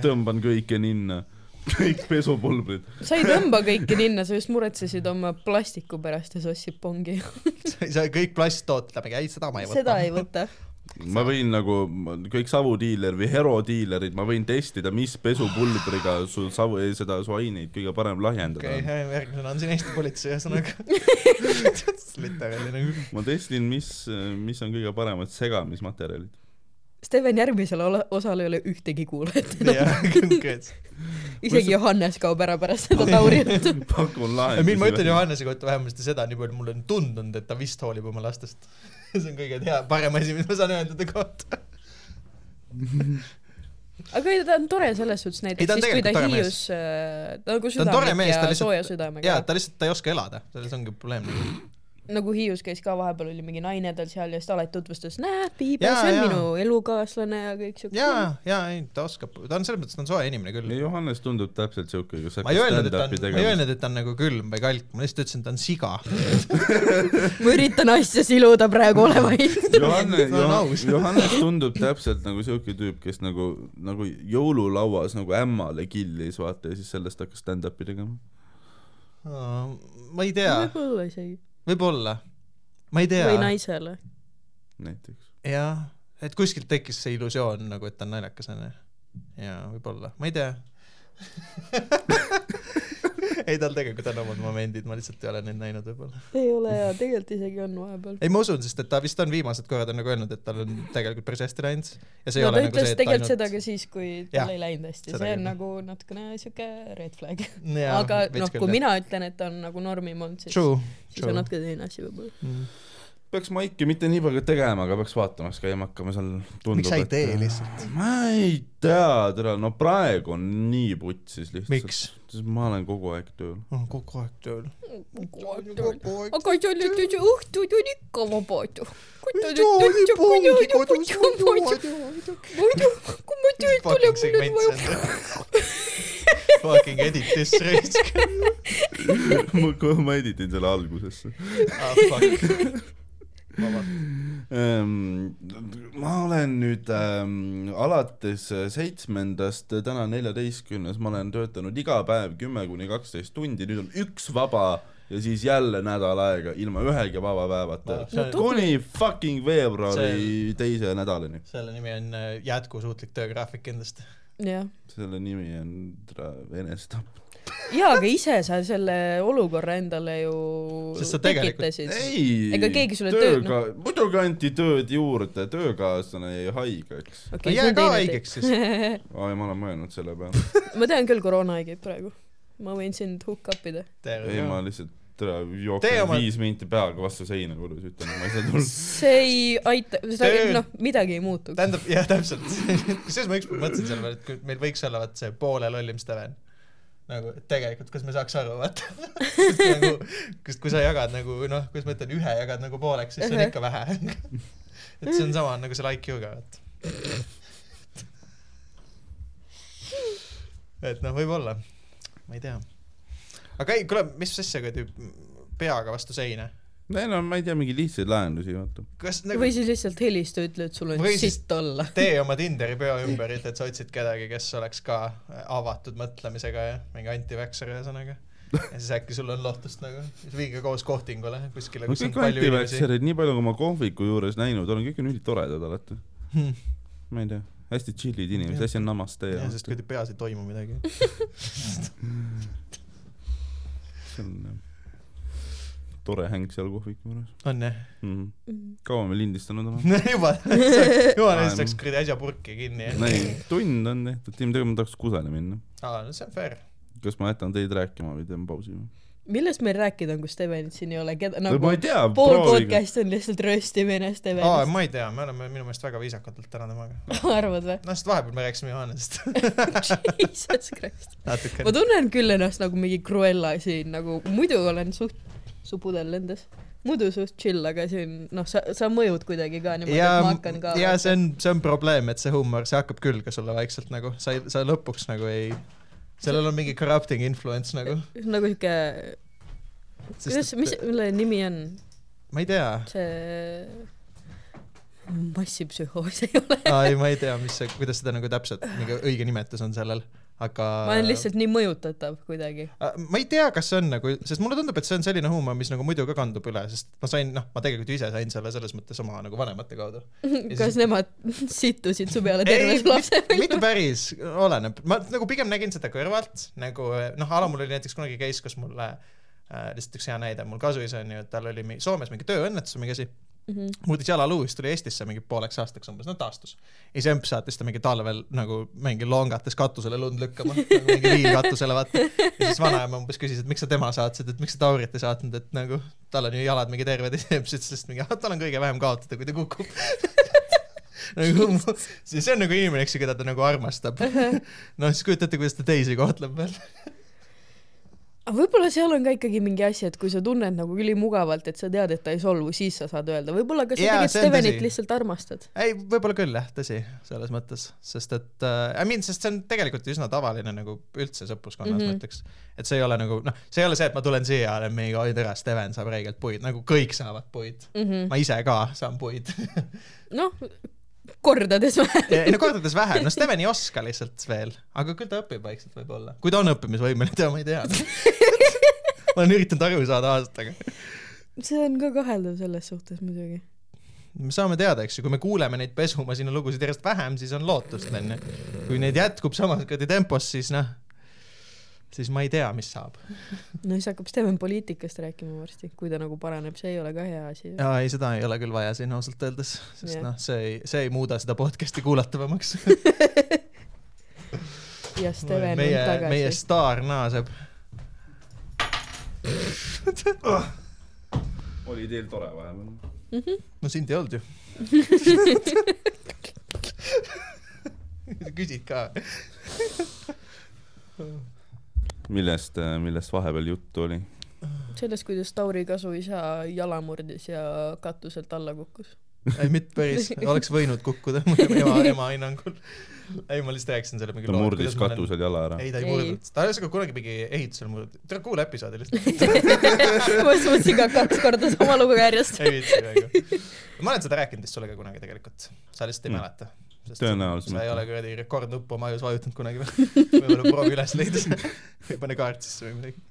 tõmban kõike ninna, kõik pesupulbrid. sa ei tõmba kõiki ninna, sa just muretsesid oma plastiku pärast ja sa ostsid pongi. ei saa kõik plasttooted läbi käia, seda ma ei võta. seda ei võta. ma võin nagu kõik savudiiler või herodiilerid, ma võin testida, mis pesupulbriga sul savu, seda su aineid kõige parem lahjendada okei on. okay,, järgmisena on siin Eesti politsei ühesõnaga. nagu. ma testin, mis, mis on kõige paremad segamismaterjalid. Steven järgmisele ole- osale ei ole ühtegi kuulajat enam. isegi Johannes kaob ära pärast seda Tauri juttu. pakun mind, ma ütlen lahendusi. Johannese kohta vähemasti seda, nii palju mulle on tundunud, et ta vist hoolib oma lastest. see on kõige hea, parem asi, mis ma saan öelda ta kohta. aga ei, ta on tore selles suhtes näiteks siis, kui ta Hiius äh, ta on nagu ta on tore südamlik mees, ja sooja lihtsalt, südamega jaa, ta lihtsalt, ta ei oska elada, selles ongi probleem. Nagu Hiius käis ka vahepeal oli mingi naine tal seal ja siis ta alati tutvustas, näed, Piibe, see on jaa. minu elukaaslane ja kõik siuke. jaa, jaa, ei, ta oskab, ta on selles mõttes, ta on soe inimene küll. Johannes tundub täpselt siuke, kes ta stand-up'i on, ma ei tegema. öelnud, et ta on nagu külm või kalk, ma lihtsalt ütlesin, et ta on siga. ma üritan asja siluda praegu olevaid. Johannes, aus. Johannes tundub täpselt nagu siuke tüüp, kes nagu, nagu jõululauas nagu ämmale killis, vaata, ja siis sellest hakkas stand-up'i tegema. ma ei tea, võib-olla isegi. võib-olla, ma ei tea või. naisele. näiteks. jah, et kuskilt tekkis see illusioon nagu, et ta on naljakas onju. jaa, võib-olla, ma ei tea. ei, tal tegelikult on omad momendid, ma lihtsalt ei ole neid näinud võib-olla. ei ole hea, tegelikult isegi on vahepeal. ei, ma usun, sest et ta vist on viimased korrad on nagu öelnud, et tal on tegelikult päris hästi läinud ja see ei no ole ta nagu see, et ainult seda ka siis, kui tal Jah, ei läinud hästi, see on nagu natukene siuke red flag. Jaa, aga noh, kui jah. mina ütlen, et ta on nagu normim olnud, siis, siis on natuke teine asi võib-olla. Mm. Peaks Maiki mitte nii palju tegema, aga peaks vaatama, kas käima hakkama seal. miks sa ei tee? lihtsalt? ma ei tea, tere, no praegu on nii putsis lihtsalt. miks? sest ma olen kogu aeg tööl. kogu aeg tööl. aga sa oled ju õhtud on ikka vabad ju. kui ma töölt tulen, mul on vaja. Fucking edit this raisk. ma kohe, ma editin selle algusesse ah. Ma olen nüüd ähm, alates seitsmendast, täna neljateistkümnes, ma olen töötanud iga päev kümme kuni kaksteist tundi, nüüd on üks vaba ja siis jälle nädal aega ilma ühegi vaba päevata No, kuni fucking veebruari teise nädalani. selle nimi on äh, jätkusuutlik töögraafik kindlasti. jah, selle nimi on tra- enesetapp. jaa, aga ise sa selle olukorra endale ju tegelikult- tekitasid. ei, Ega keegi sulle tööd- tööga, muidugi anti tööd juurde, töökaaslane jäi haigeks. no jää ka haigeks siis. aa, ma olen mõelnud selle peale. ma tean küll koroonahaigeid praegu. ma võin sind hook up ida. ei, ma lihtsalt tere, jooksen oma- viis minti peaga vastu seina kodus, ütlen, ma ei saa tulla. see ei aita, seda Töö-, noh, midagi ei muutu. tähendab, jah, täpselt. kusjuures ma ükskord mõtlesin selle peale, et meil võiks olla vaat see poole lollim Steven. Nagu tegelikult, kas me saaks aru, vaata. nagu, kus, kui sa jagad nagu noh, kuidas ma ütlen, ühe jagad nagu pooleks, siis see on ikka vähe. et see on sama nagu selle IQ-ga, vaata. et noh, võib-olla, ma ei tea. aga ei, kuule, mis asja, kui peaga vastu seina. Neil on, ma ei tea, mingi lihtsaid lahendusi, vaata. kas nagu või siis lihtsalt helista, ütle, et sul on sitt olla. tee oma Tinderi peo ümber, ütle, et sa otsid kedagi, kes oleks ka avatud mõtlemisega ja mingi anti-vaxxer ühesõnaga. ja siis äkki sul on lootust nagu, siis viige koos kohtingule kuskile, kus on kõik antivakserid, nii palju kui ma kohviku juures näinud olen, kõik on ülitoredad alati. Hmm. ma ei tea, hästi chill'id inimesed, hästi namaste ja jah, sest kuidagi peas ei toimu midagi. see on jah, tore häng seal kohviku juures on jah? mm. -hmm. kaua me lindistanud oleme? juba, juba neist läks kuradi äsja purki kinni. ei, tund on tehtud, Tim, tegelikult ma tahaks kusagile minna. aa, no see on fair. kas ma jätan teid rääkima või teen pausi või? millest meil rääkida on, kui Stevenit siin ei ole, keda no, nagu ma ei tea, pool podcast'i on lihtsalt röstimine aa, Stevenist. ma ei tea, me oleme minu meelest väga viisakad olnud täna temaga. arvad või? noh, sest vahepeal me rääkisime Johannest Jesus Christ. ma tunnen küll ennast nagu mingi Cruella siin nagu, muidu olen suht, su pudel lendas, muidu suht chill, aga siin noh, sa, sa mõjud kuidagi ka niimoodi, et ma hakkan ka, ja see on, see on probleem, et see huumor, see hakkab küll ka sulle vaikselt nagu, sa ei, sa lõpuks nagu ei, sellel on mingi corrupting influence nagu, nagu siuke, kuidas, mis, mille nimi on? Ma ei tea, see, massipsühhoos ei ole. aa ei, ma ei tea, mis see, kuidas seda nagu täpselt, mingi õige nimetus on sellel, aga ma olen lihtsalt nii mõjutatav kuidagi. Äh, ma ei tea, kas see on nagu, sest mulle tundub, et see on selline huumor, mis nagu muidu ka kandub üle, sest ma sain, noh, ma tegelikult ju ise sain selle selles mõttes oma nagu vanemate kaudu. kas nemad sittusid su peale ei terve, su lapse mitte päris, oleneb, ma nagu pigem nägin seda kõrvalt, nagu noh, Alamul oli näiteks kunagi case, kus mulle äh, lihtsalt üks hea näide, mul kasuisa on ju, et tal oli Soomes mingi tööõnnetus või mingi asi, Mhm. muutis jalaluu, siis tuli Eestisse mingi pooleks aastaks umbes, no taastus. ja siis emp saatis ta mingi talvel nagu mingi longates katusele lund lükkama, nagu mingi viilkatusele vaata. ja siis vanaema umbes küsis, et miks sa tema saatsid, et miks sa Taurit ei saatnud, et nagu tal on ju jalad mingi terved ja siis emp ütles lihtsalt mingi, tal on kõige vähem kaotada, kui ta kukub nagu see on nagu inimene, eks ju, keda ta nagu armastab. noh, siis kujutate, kuidas ta teisi kohtleb veel. aga võib-olla seal on ka ikkagi mingi asi, et kui sa tunned nagu ülimugavalt, et sa tead, et ta ei solvu, siis sa saad öelda, võib-olla ka sa Jaa, tegelikult Stevenit tõsi. lihtsalt armastad. ei, võib-olla küll jah, tõsi, selles mõttes, sest et äh, I mean, sest see on tegelikult üsna tavaline nagu üldse sõpruskonnas mm. -hmm. ma ütleks. et see ei ole nagu noh, see ei ole see, et ma tulen siia ja olen mingi oi tere, Steven saab räigelt puid, nagu kõik saavad puid. ma ise ka saan puid. noh, kordades vähem. ei no kordades vähem, no Steven ei oska lihtsalt veel, aga küll ta õpib vaikselt võib-olla. kui ta on õppimisvõimeline, seda ma ei tea. ma olen üritanud aru saada aastaga. see on ka kaheldav selles suhtes muidugi. me saame teada, eks ju, kui me kuuleme neid pesumasina lugusid järjest vähem, siis on lootust, onju. kui neid jätkub samas kuradi tempos, siis noh, siis ma ei tea, mis saab. no siis hakkab Steven poliitikast rääkima varsti, kui ta nagu paraneb, see ei ole ka hea asi. jaa, ei seda ei ole küll vaja siin ausalt öeldes, sest Jah. noh, see ei, see ei muuda seda podcast'i kuulatavamaks. ja Steven meie on, meie tagasi. staar naaseb. oli teil tore vahepeal? no sind ei olnud ju. küsid ka. millest, millest vahepeal juttu oli? sellest, kuidas Tauri kasuisa jala murdis ja katuselt alla kukkus. ei, mitte päris, oleks võinud kukkuda ema, ema hinnangul. ei, ma lihtsalt rääkisin selle mingi ta murdis. katusel jala ära. ei, ta ei Ei. murdnud, ta ühesõnaga kunagi mingi ehitusel murdis, tere kuula episoodi lihtsalt. ma just mõtlesin ka kaks korda sama lugu järjest. ei viitsi väga. ma olen seda rääkinud vist sulle ka kunagi tegelikult, sa lihtsalt ei Mm. mäleta. Tõenäoliselt sa ei ole kuradi rekordnuppu oma ajus vajutanud kunagi või? võib-olla proovi üles leida või pane kaart sisse või midagi.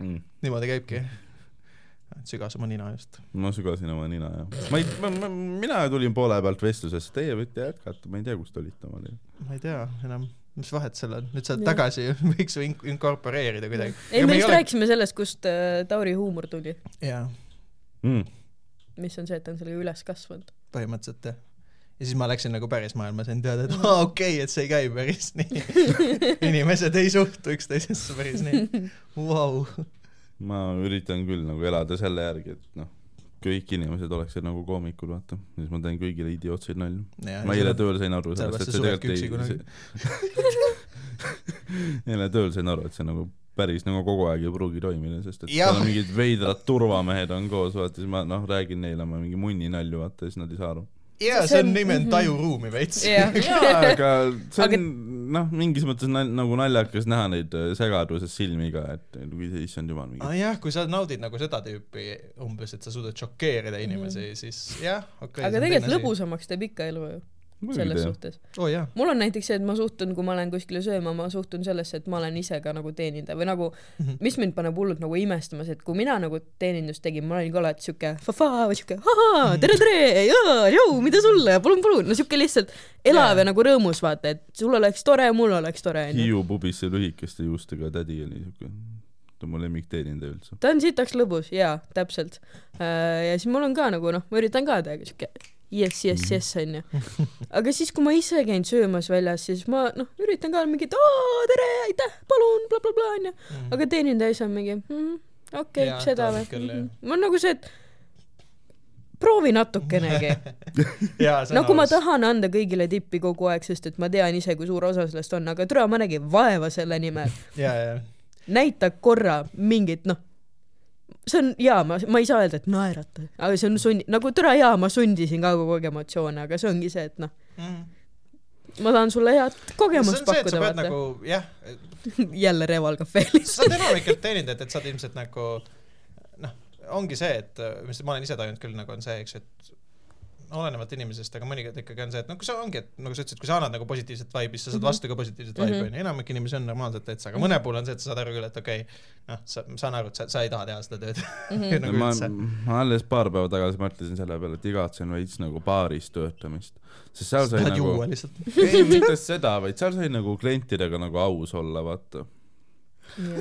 mm.. niimoodi käibki. sügas oma nina just. ma sügasin oma nina jah. ma ei, ma, ma, mina tulin poole pealt vestlusesse, teie võite jätkata, ma ei tea, kus te olite omal ajal. ma ei tea enam, mis vahet seal on, nüüd sa oled tagasi, võiks ju in- inkorporeerida kuidagi. ei, me just rääkisime sellest, kust äh, Tauri huumor tuli, jaa, Mm. mis on see, et ta on sellega üles kasvanud. põhimõtteliselt jah ja siis ma läksin nagu päris maailma, sain teada, et aa okei okay,, et see ei käi päris nii. inimesed ei suhtu üksteisesse päris nii. Vau. ma üritan küll nagu elada selle järgi, et noh, kõik inimesed oleksid nagu koomikud, vaata. siis ma teen kõigile idiootseid nalju. ma eile tööl sain aru sellest, et see tegelikult ei, eile tööl sain aru, et see nagu päris nagu kogu aeg ei pruugi toimida, sest et seal mingid veidrad turvamehed on koos, vaata, siis ma noh, räägin neile oma mingi munninalju, vaata, siis nad ei saa aru. jaa, See on nimi on mhm. tajuruumi veits. jaa, aga see Aga- on noh, mingis mõttes nal- nagu naljakas näha neid äh, segaduses silmi ka, et issand jumal mingi ah,. jah, kui sa naudid nagu seda tüüpi umbes, et sa suudad šokeerida inimesi mm, -hmm. siis jah, okei okay,. aga tegelikult. lõbusamaks teeb ikka elu ju, selles suhtes. oo oh, mul on näiteks see, et ma suhtun, kui ma lähen kuskile sööma, ma suhtun sellesse, et ma olen ise ka nagu teenindaja või nagu, Mhm. mis mind paneb hullult nagu imestama, see, et kui mina nagu teenindust tegin, ma olin ka alati siuke fa-fa või siuke ahaa, tere, tere, jaa, jõu, mida sulle, palun, palun, no siuke lihtsalt elav Jaa. ja nagu rõõmus, vaata, et sul oleks tore, mul oleks tore. Hiiu pubis see lühikeste juustega tädi oli siuke, ta on mu lemmikteenindaja üldse. ta on sitaks lõbus, jaa, täpselt. ja siis mul on ka nagu noh, ma üritan ka teha siuke jess, jess, jess onju. aga siis, kui ma ise käin söömas väljas, siis ma noh, üritan ka mingit aa, tere, aitäh, palun bla,, blablabla onju. aga teenindaja ise on mingi mm, okei okay, seda või on mm. -hmm. ma olen nagu see, et proovi natukenegi. see on nagu ma tahan anda kõigile tippi kogu aeg, sest et ma tean ise, kui suur osa sellest on, aga türa, ma nägin vaeva selle nimel. näita korra mingit noh see on jaa ma ma ei saa öelda et naerata aga see on sunni nagu türa jaa ma sundisin ka kogu aeg emotsioone aga see ongi see et noh. Ma tahan sulle head kogemust pakkuda vaata. nagu jah, jälle Reval Cafe sa oled enamikelt teenindajad, et sa oled ilmselt nagu noh, ongi see, et mis ma olen ise tajunud küll nagu on see, eks ju, et olenevalt inimesest, aga mõnikord ikkagi on see, et noh, kui sa ongi, et nagu sa ütlesid, kui sa annad nagu positiivset vibe'i, siis sa saad vastu ka positiivset vibe'i Mhm. onju, enamik inimesi on normaalsed täitsa, aga mõne puhul on see, et sa saad aru küll, et okei okay,, noh, sa, ma saan aru, et sa, sa ei taha teha seda tööd Mhm. nagu ma ma alles paar päeva tagasi mõtlesin selle peale, et igatsen veits nagu baaris töötamist, sest seal sai nagu ei, mitte seda, vaid seal sai nagu klientidega nagu aus olla, vaata.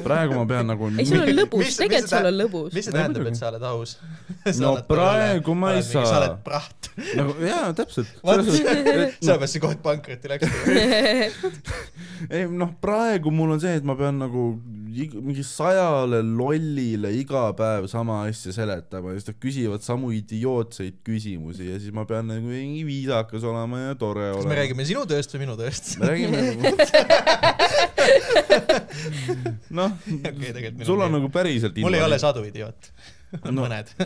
Praegu ma pean nagu ei seal on lõbus tegelikult tä- on lõbus mis see No tähendab, et sa oled aus? No praegu ma ei saa. sa oled praht. nagu jaa, täpselt. Sellepärast see koht pankrotti läks. ei noh, praegu mul on see, et ma pean nagu mingi sajale lollile iga päev sama asja seletama ja siis nad küsivad samu idiootseid küsimusi ja siis ma pean nagu mingi viisakas olema ja tore kas me olema. räägime sinu tööst või minu tööst? me räägime noh, okei, tegelikult sul on nagu päriselt mul ei ole sadu idioot. on No, mõned.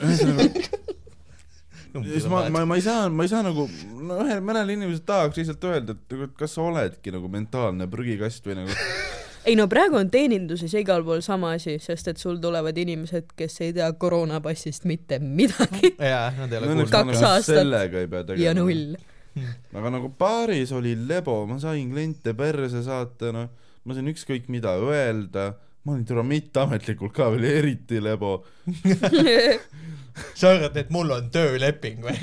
siis ma, ma, ma ei saa, ma ei saa nagu, no ühel, mõnel inimesel tahaks lihtsalt öelda, et nagu, et kas sa oledki nagu mentaalne prügikast või nagu ei no praegu on teeninduses ja igal pool sama asi sest et sul tulevad inimesed kes ei tea koroonapassist mitte midagi jaa, nad ei ole õnneks kuulnud. Kaks aastat. sellega ei pea ja null aga nagu baaris oli lebo, ma sain kliente perse saata, noh, ma sain ükskõik mida öelda, ma olin täna mitteametlikult ka veel eriti lebo. sa arvad, et mul on tööleping või?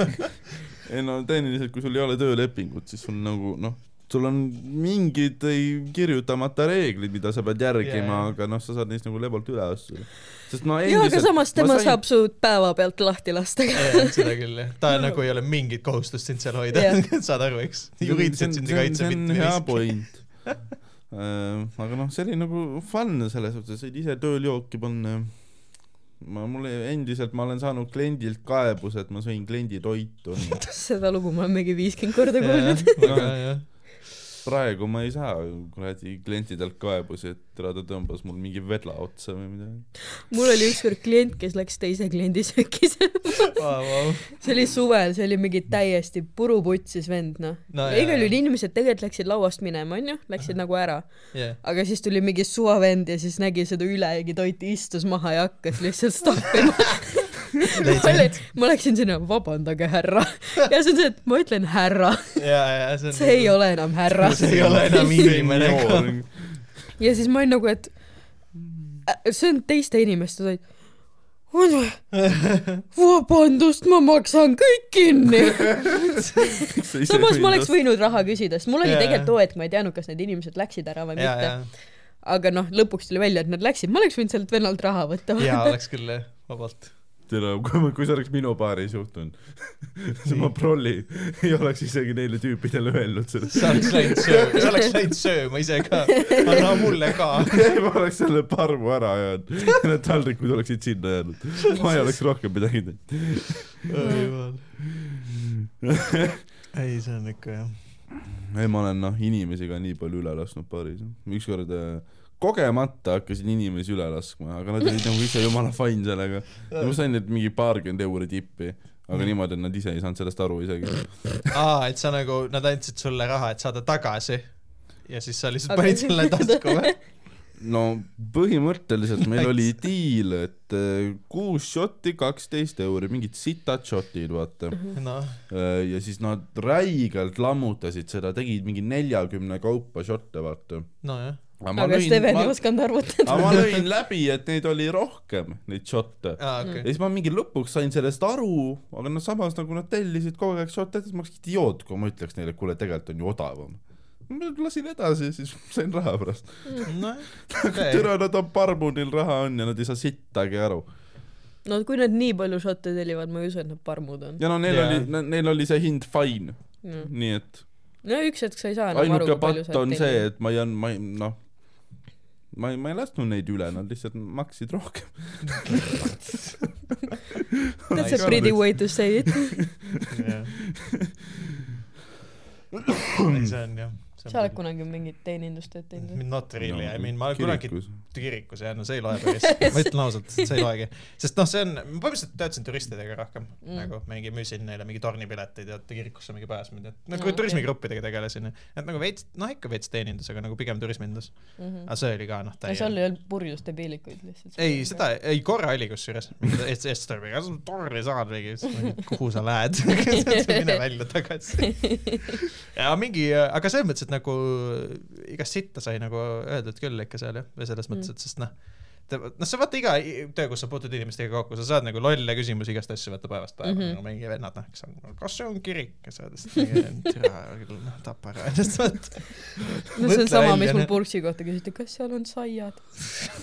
ei no tehniliselt, kui sul ei ole töölepingut, siis sul nagu noh, sul on mingid ei kirjutamata reeglid, mida sa pead järgima yeah., aga noh, sa saad neist nagu lebolt üle astuda. sest ma jaa aga samas tema ma sain- saab su päevapealt lahti lasta seda küll jah, ta nagu ei ole mingit kohustust sind seal hoida Jah. saad aru, eks? juriidiliselt sind ei kaitse mitte hea miski. point. aga noh, see oli nagu fun selles suhtes, said ise tööl jooki panna. ma, mul endiselt, ma olen saanud kliendilt kaebuse, et ma sõin kliendi toitu. seda lugu ma olen mingi viiskümmend korda kuulnud praegu ma ei saa kuradi klientidelt kaebusi, et tere, ta tõmbas mul mingi vedla otsa või midagi. mul oli ükskord klient kes läks teise kliendi sööki sööma see oli suvel see oli mingi täiesti puruputsis vend noh. No no, igal juhul inimesed tegelikult läksid lauast minema onju läksid nagu ära. Aga siis tuli mingi suvavend ja siis nägi seda ülejäägi toiti istus maha ja hakkas lihtsalt stoppima ma olin ma läksin sinna vabandage härra. Ja see on see et ma ütlen härra see on see ei ole enam härra. See ei ole enam inimene. ka. ja siis ma olin nagu et äh, see on teiste inimeste toit vabandust ma maksan kõik kinni. Samas ma oleks võinud raha küsida sest mul oli Jaa. tegelikult too hetk ma ei teadnud kas need inimesed läksid ära või ja, mitte. ja, aga noh lõpuks tuli välja et nad läksid. Ma oleks võinud sellelt vennalt raha võtta. Ja oleks küll jah, vabalt. Tere, kui ma, kui see oleks minu baaris juhtunud, siis ma prolli ei oleks isegi neile tüüpidele öelnud seda. sa oleks läinud sööma, sa oleks läinud sööma ise ka. anna mulle ka. ma oleks selle parmu ära ajanud ja need taldrikud oleksid sinna jäänud. ma ei oleks rohkem midagi teinud. ei, see on ikka jah. ei, ma olen noh, inimesi ka nii palju üle lasknud baaris. ükskord äh, kogemata hakkasin inimesi üle laskma, aga nad olid nagu ise jumala fine sellega. ma sain neilt mingi paarkümmend euri tippi. aga niimoodi, et nad ise ei saanud sellest aru isegi. aa, et sa nagu, nad andsid sulle raha, et saada tagasi ja siis sa lihtsalt Aga- panid selle tasku või? No põhimõtteliselt meil oli diil, et eh, kuus šotti, kaksteist euri, mingid sitad šotid, vaata. noh, ja siis nad räigelt lammutasid seda, tegid mingi neljakümne kaupa šotte, vaata. nojah. aga Steven ei osanud arvutada. aga ma lõin läbi, et neid oli rohkem, neid šotte. aa, ja okei. siis ma mingi lõpuks sain sellest aru, aga no samas nagu nad tellisid kogu aeg šotte, siis ma oleks idioot, kui ma ütleks neile, kuule, tegelikult on ju odavam. Ma lasin edasi, siis sain raha pärast. nojah, türa, nad on parmu, neil raha on ja nad ei saa sittagi aru. no kui nad nii palju šotte tellivad, ma ei usu, et nad parmud on. ja no neil Jaa. oli, neil oli see hind fine, no nii et üks hetk sa ei saa enam aru, ainuke kui palju patt sa on see, et ma ei olnud, ma ei, noh, ma ei, ma ei lasknud neid üle, nad lihtsalt maksid rohkem. That's a pretty way to say it. see on jah. Sa oled kunagi mingit teenindustööd teinud või? Not really, I mean ma olen kunagi kirikus. jah, no see ei loe päris, ma ütlen ausalt, see ei loegi, sest noh, see on, ma põhimõtteliselt töötasin turistidega rohkem Mm. mm. nagu mingi müüsin neile mingi tornipileteid ja kirikusse mingi pääsmine, et No, nagu okei. okay. turismigruppidega tegelesin, et nagu veits, noh ikka veits teenindus, aga nagu pigem turismindus, aga see oli ka noh ja seal täie. ei olnud purjus debiilikuid lihtsalt. ei, seda, ei korra oli kusjuures, Eesti, Eesti sa torni saad mingi, kuhu sa lähed, mine välja tagasi. ja mingi, aga selles mõttes, et nagu igast sitta sai nagu öeldud küll ikka seal jah, või selles mõttes, et sest noh, noh, sa vaata iga töö, kus sa puutud inimestega kokku, sa saad nagu lolle küsimusi igast asju vaata päevast päeva mm. -hmm. nagu mingi vennad, noh, kas on, kas see on kirik ja sa oled lihtsalt küll, noh, tapa ära ennast, vaata. no see on sama, mis mul purksi kohta küsiti, kas seal on saiad?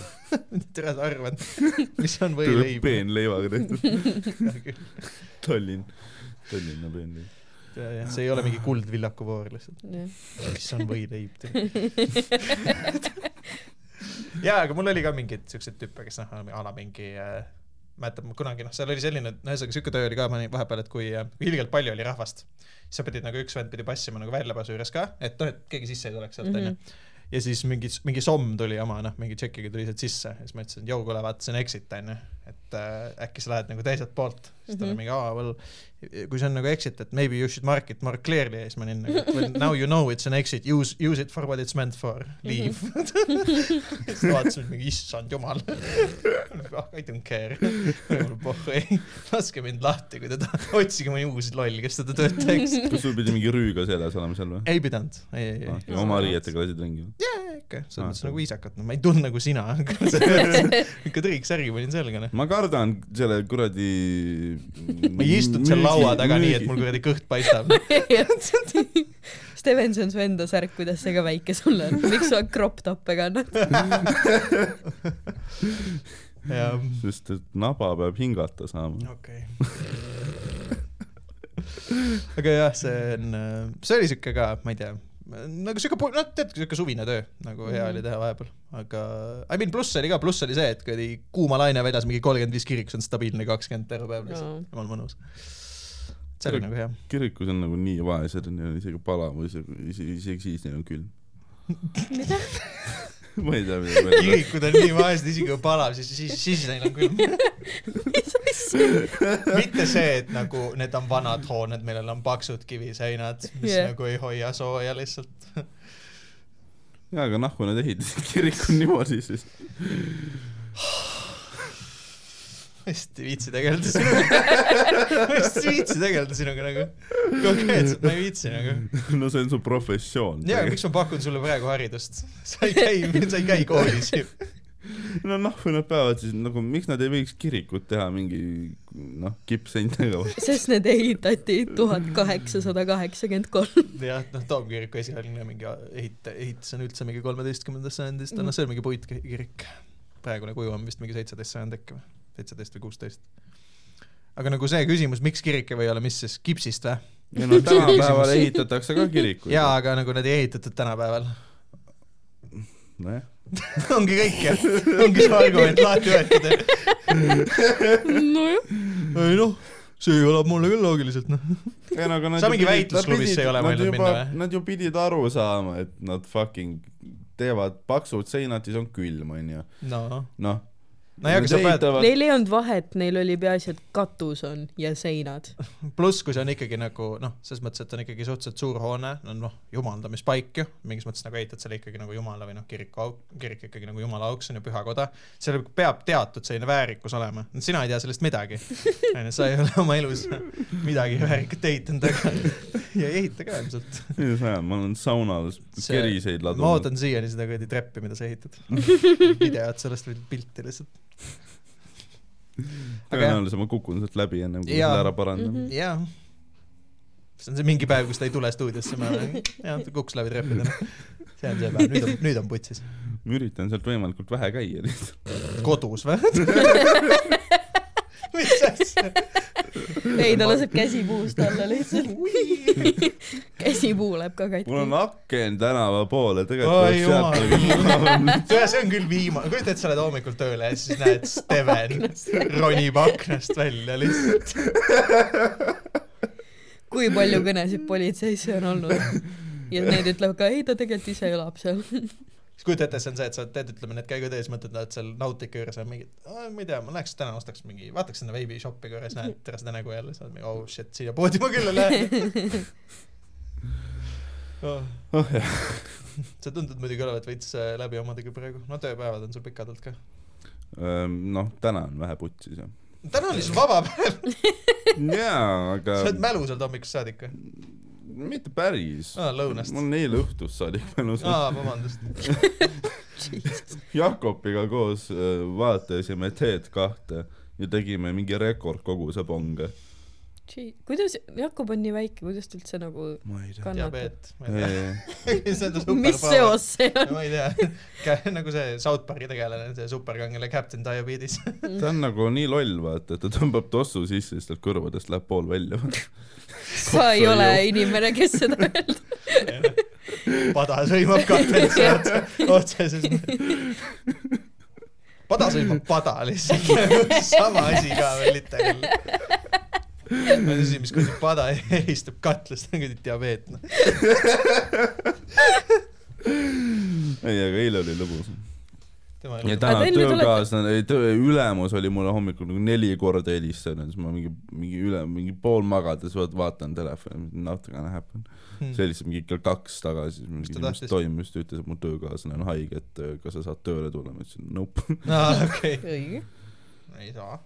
tere, sa arvad, mis on võileib? peenleivaga tehtud. Tallinn, Tallinna peenleib. See ei ole mingi kuldvillakuvoor lihtsalt, mis on võileib. jaa, aga mul oli ka mingeid siukseid tüüpe, kes noh, a la mingi äh, mäletan kunagi noh, seal oli selline, ühesõnaga siuke töö oli ka vahepeal, et kui äh, kui ilgelt palju oli rahvast, siis sa pidid nagu üks vend pidi passima nagu väljapääsu juures ka, et noh, et keegi sisse ei tuleks sealt onju. ja siis mingi, mingi somm tuli oma noh, mingi tšekiga tuli sealt sisse ja siis ma ütlesin, et jõu, kuule vaata, see on exit onju, et äh, äkki sa lähed nagu teiselt poolt. siis ta oli Mhm. mingi, aa, well, kui see on nagu exit, et maybe you should mark it more clearly ja siis ma olin nagu, well now you know it's an exit, use, use it for what it's meant for, leave. siis ta vaatas mind mingi, issand jumal. I don't care. mul pohhu ei, laske mind lahti, kui te tahate, otsige mõni uus loll, kes seda tööd teeks. kas sul pidi mingi rüüga seljas olema seal või? ei pidanud, ei, ei, ei. oma riietega lasid ringi? jaa, ikka, selles mõttes nagu viisakalt, no ma ei tundnud nagu sina, aga ikka triiksärgi panin selga, noh. ma kardan selle kuradi ma ei istunud seal laua taga nii, et mul kuradi kõht paistab. Steven, see on su enda särk, kuidas see ka väike sul on, miks sa crop top'e kannad? sest et naba peab hingata saama. okei. aga jah, see on, see oli siuke ka, ma ei tea, nagu siuke, noh, tead, siuke suvine töö nagu hea oli teha vahepeal, aga I mean pluss oli ka, pluss oli see, et kuradi kuuma laine vedas mingi kolmkümmend viis kirikus on stabiilne kakskümmend terve päev lihtsalt, jumal mõnus. see oli nagu hea. kirikus on nagu nii vaesed, neil on isegi palav, isegi, isegi, isegi siis neil on külm. mida? ma ei tea, mida öelda. kirikud on nii vaesed, isegi kui palav, siis, siis, siis neil on külm. mitte see, et nagu need on vanad hooned, millel on paksud kiviseinad, mis yeah. nagu ei hoia sooja lihtsalt. jaa, aga nahku nad ehitasid kiriku niimoodi siis. ma just ei viitsi tegeleda sinuga. ma just ei viitsi tegeleda sinuga nagu. konkreetselt ma ei viitsi nagu. no see on su professioon. ja miks ma pakun sulle praegu haridust? sa ei käi, sa ei käi koolis ju. no nahku nad peavad siis nagu, miks nad ei võiks kirikut teha mingi noh, kippseintega või? sest need ehitati tuhat kaheksasada kaheksakümmend kolm. jah, noh, Toomkiriku esialgne mingi ehit-, ehitus on üldse mingi kolmeteistkümnendast sajandist, noh, see on mingi puitkirik. praegune kuju on vist mingi seitseteist sajand äkki või, seitseteist või kuusteist. aga nagu see küsimus, miks kirik ei või olla, mis siis, kipsist või? ja no tänapäeval ehitatakse ka kirikuid. jaa, aga nagu need ei ehitatud tänapäeval. nojah, ongi kõik jah, ongi su argument lahti võetud jah. nojah. ei noh, see kõlab mulle küll loogiliselt noh. ei no aga nad Sa ju mingi pidid- väitlusklubisse nad ei ole mõelnud nad minna või? Nad ju pidid aru saama, et nad fucking teevad paksud seinad, siis on külm, onju. no, noh, nojah, aga sa pead, Neil ei olnud vahet, neil oli peaasi, et katus on ja seinad. pluss kui see on ikkagi nagu noh, selles mõttes, et on ikkagi suhteliselt suur hoone, no noh, jumaldamispaik ju, mingis mõttes nagu ehitad selle ikkagi nagu jumala või noh, kiriku auk, kirik ikkagi nagu jumala auks on ju, püha koda, seal peab teatud selline väärikus olema, sina ei tea sellest midagi, onju, sa ei ole oma elus midagi väärikat ehitanud, aga ja ei ehita ka ilmselt. ma olen saunas keriseid ma ladunud. ootan siiani seda kuradi treppi, mida sa ehitad. videot sellest või pilti lihtsalt. Tõenäoliselt ma kukun sealt läbi enne kui selle ära parandan. Mhm. jah. see on see mingi päev, kus ta ei tule stuudiosse, ma olen, jah, ta kukkus läbi treppide. see on see päev, nüüd on, nüüd on putsis. ma üritan sealt võimalikult vähe käia lihtsalt. kodus või? ei, ta laseb käsipuust alla lihtsalt. käsipuu läheb ka mul on katki. aken tänava poole, tegelikult tead, see on küll viimane, kujuta ette, sa lähed hommikul tööle ja siis näed Steven ronib aknast välja lihtsalt. kui palju kõnesid politseisse on olnud? ja need ütlevad ka, ei ta tegelikult ise elab seal. siis kujuta ette, see on see, et sa teed, ütleme, need käigud ees, mõtled, et seal Nautica juures on mingi, ma ei tea, ma läheks täna ostaks mingi, vaataks sinna veebishopi korras, näed tere seda nägu jälle, sa oled mingi oh shit, siia poodi ma küll ei lähe oh.. oh jah, sa tundud muidugi olevat veits äh, läbi omadega praegu, no tööpäevad on sul pikad olnud ka. Ehm, noh, täna on vähe putsis jah. täna oli sul vaba päev, jaa, aga sa oled mälus olnud hommikust saadik või? Mitte päris. aa, lõunast mul. on eile õhtust saadik mälus. aa, vabandust. Jakobiga koos äh, vaatasime Teed kahte ja tegime mingi rekordkoguse ponge. kuidas, Jakob on nii väike, kuidas ta üldse nagu kannatab? diabeet, ma ei tea. see on ta mis seos see on? ma ei tea, nagu see South Park'i tegelane, see superkangelane Captain Diabetes. ta on nagu nii loll, vaata, et ta tõmbab tossu sisse, siis tal kõrvadest läheb pool välja. sa ei ole inimene, kes seda öeldab. pada sõimab kaptenit otse, otseses mõttes. pada sõimab pada lihtsalt, sama asi ka veel litega. asi, mis kuradi pada ehistab katlast, on kuradi diabeet, noh. ei, aga eile oli lõbus. tema ja täna töökaaslane, töö, ülemus oli mulle hommikul nagu neli korda helistanud, siis ma mingi, mingi üle, mingi pool magades vaat- vaatan telefoni, not gonna happen. see oli lihtsalt mingi kell kaks tagasi, ta mis tahtis? toimus, ta ütles, et mu töökaaslane on haige, et kas sa saad tööle tulla, ma ütlesin nope. aa, okei. õige. ei saa.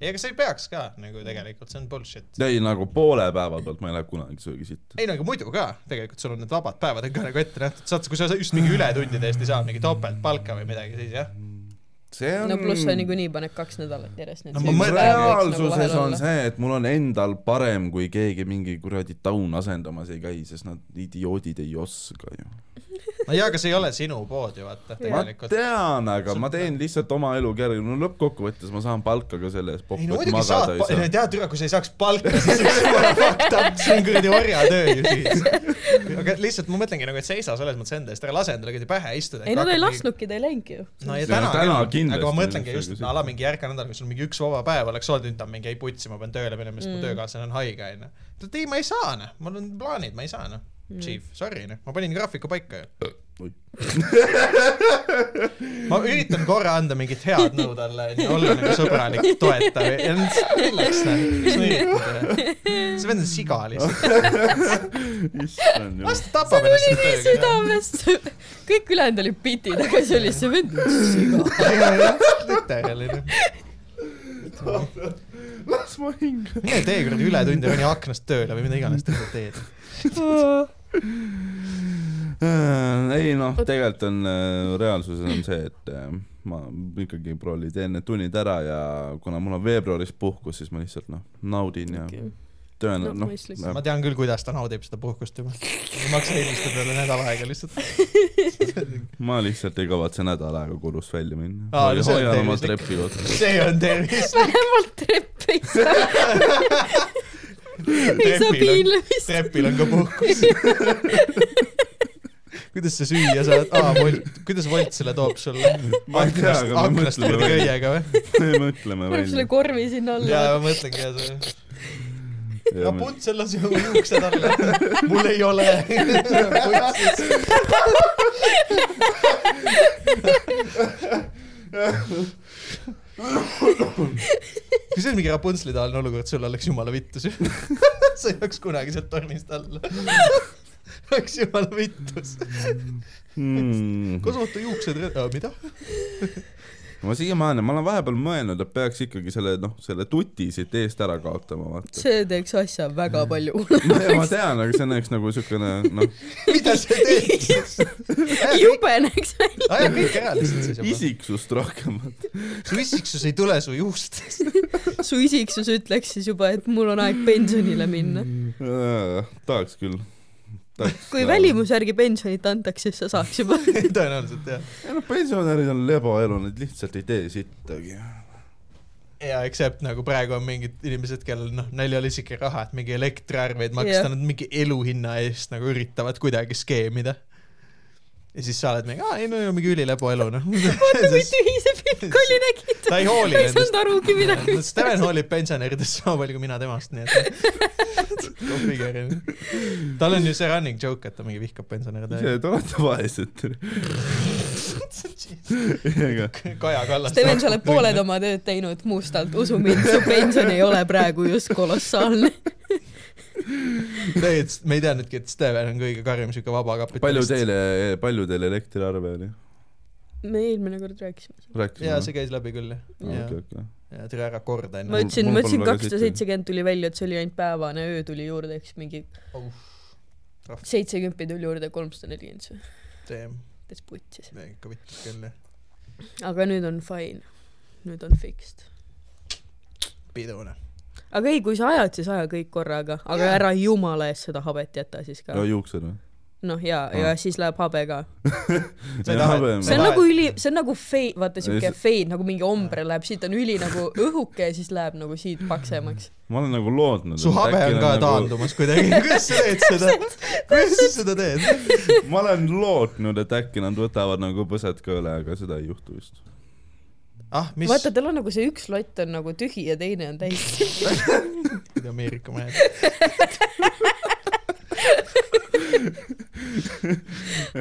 ei, aga sa ei peaks ka nagu tegelikult, see on bullshit. ei nagu poole päeva pealt ma ei lähe kunagi söögisitta. ei no aga muidu ka, tegelikult sul on need vabad päevad on ka nagu ette nähtud, saad, kui sa just mingi ületundide eest ei saa mingi topeltpalka või midagi, siis jah. see on no pluss sa niikuinii paned kaks nädalat järjest No ma söögi- mõtlen- nagu reaalsuses on see, et mul on endal parem, kui keegi mingi kuradi taun asendamas ei käi, sest nad idioodid ei oska ju. no jaa, aga see ei ole sinu pood ju vaata, ma tegelikult. tean, aga ma teen lihtsalt oma elu kergem, no lõppkokkuvõttes ma saan palka ka selle eest, ei no muidugi saad magada, ei saa. tead türa, kui sa ei saaks palka, siis oleks jumala fucked up, see on kuradi orjatöö ju siis. aga lihtsalt ma mõtlengi nagu, et seisa selles mõttes enda eest, ära lase endale kuradi pähe istuda. ei, nad ei. lasknudki, ta ei läinudki ju. no ja täna, täna kindlasti aga ma mõtlengi on just, et ala mingi järgmine nädal, kui sul mingi üks vaba päev oleks olnud, nüüd ta on mingi ei putsi, ma pean tööle minema, sest mm. mu Mm. töökaaslane on haige onju. ta ütleb ei, ma ei saa noh, mul on plaanid, ma ei saa noh. Chief, sorry noh, ma panin graafiku paika ju. Oi. ma üritan korra anda mingit head nõu talle olla nagu sõbralik, toetav ja milleks noh, mis ma üritan teha. see vend on siga lihtsalt, las ta tapab ennast nii tööga. südamest. kõik ülejäänud olid bitid, aga see oli see vend on siga. literally noh. las ma hingan. mine tee kuradi ületunde, roni aknast tööle või mida iganes te seal teed. Äh, ei noh, tegelikult on äh, reaalsuses on see, et äh, ma ikkagi prolli teen need tunnid ära ja kuna mul on veebruaris puhkus, siis ma lihtsalt noh, naudin ja Okei. töön No, noh mõistlik. ma tean küll, kuidas ta naudib seda puhkust juba. ei maksa helistada talle nädal aega lihtsalt. ma lihtsalt ei kavatse nädal aega kodust välja minna hoian oma tervislik. trepi otsas see on tervis. vähemalt treppe ei saa. Ei saa piinlemist. trepil on ka puhkus. kuidas sa süüa saad? aa, Wolt, kuidas Wolt selle toob sulle? ma ei tea, aga me mõtleme välja, me mõtleme paneb selle välja korvi sinna alla jaa, ma mõtlengi jah see. Ja me- Rapuntsel lasi oma juuksed alla. mul ei ole. kui see on mingi Rapuntseli taoline olukord, sul oleks jumala vittus ju. sa ei oleks kunagi sealt tornist alla. oleks jumala vittus. mm.. kasvata juuksed, mida? ma siiamaani, ma olen vahepeal mõelnud, et peaks ikkagi selle, noh, selle tuti siit eest ära kaotama, vaata. see teeks asja väga palju. ma tean, aga see üks nagu siukene, noh, mida sa teed jube näeks välja. aja kõik ära lihtsalt siis juba. isiksust rohkem, su isiksus ei tule su juustest. su isiksus ütleks siis juba, et mul on aeg pensionile minna. tahaks küll. Kui välimuse järgi pensionit antaks, siis sa saaks juba. tõenäoliselt jah. ei noh, pensionärid on lebaelu, nad lihtsalt ei tee sittagi. ja except nagu praegu on mingid inimesed, kellel noh, neil ei ole isegi raha, et mingi elektriarveid maksta Jah. nad mingi eluhinna eest nagu üritavad kuidagi skeemida. ja siis sa oled mingi, aa ei no mingi ülilebo elu noh. vaata kui tühi see oli, nägid? ta ei hooli ta ei saanud arugi midagi. Steven hoolib pensionäridest sama palju kui mina temast, nii et tal on ju see running joke, et ta mingi vihkab pensionäre ise. te olete vaesed. ega Kaja Kallas. Steven, sa oled pooled oma tööd teinud mustalt, usu mind, su pension ei ole praegu just kolossaalne. tegelikult me ei teadnudki, et Steven on kõige karm siuke vabakapitalist. palju teile, palju teil elektriarve oli? Me eelmine kord rääkisime. rääkisime? jaa, see käis läbi küll jah. ja okei, okei. ja tule ära korda ma enne. ütlesin, ma ütlesin pole väga kakssada seitsekümmend tuli välja, et see oli ainult päevane, öö tuli juurde, eks mingi seitsekümmend tuli juurde, kolmsada nelikümmend teeme, täitsa putsis. ikka vittus küll jah. aga nüüd on fine. nüüd on fixed. pidune. aga ei, kui sa ajad, siis aja kõik korraga, aga Jaa. ära jumala eest seda habet jäta siis ka ja. juuksed või? noh, ja, ja Aa. siis läheb habe ka. see on nagu üli, see on nagu fade, vaata siuke fade nagu mingi ombre läheb, siit on üli nagu õhuke ja siis läheb nagu siit paksemaks. ma olen nagu lootnud. su habe on ka. taandumas kuidagi, kuidas sa teed seda? kuidas sa seda teed? ma olen lootnud, et äkki nad võtavad nagu põsed ka üle, aga seda ei juhtu vist. ah, mis, vaata, tal on nagu see üks lott on nagu tühi ja teine on täis. Ameerika mehed.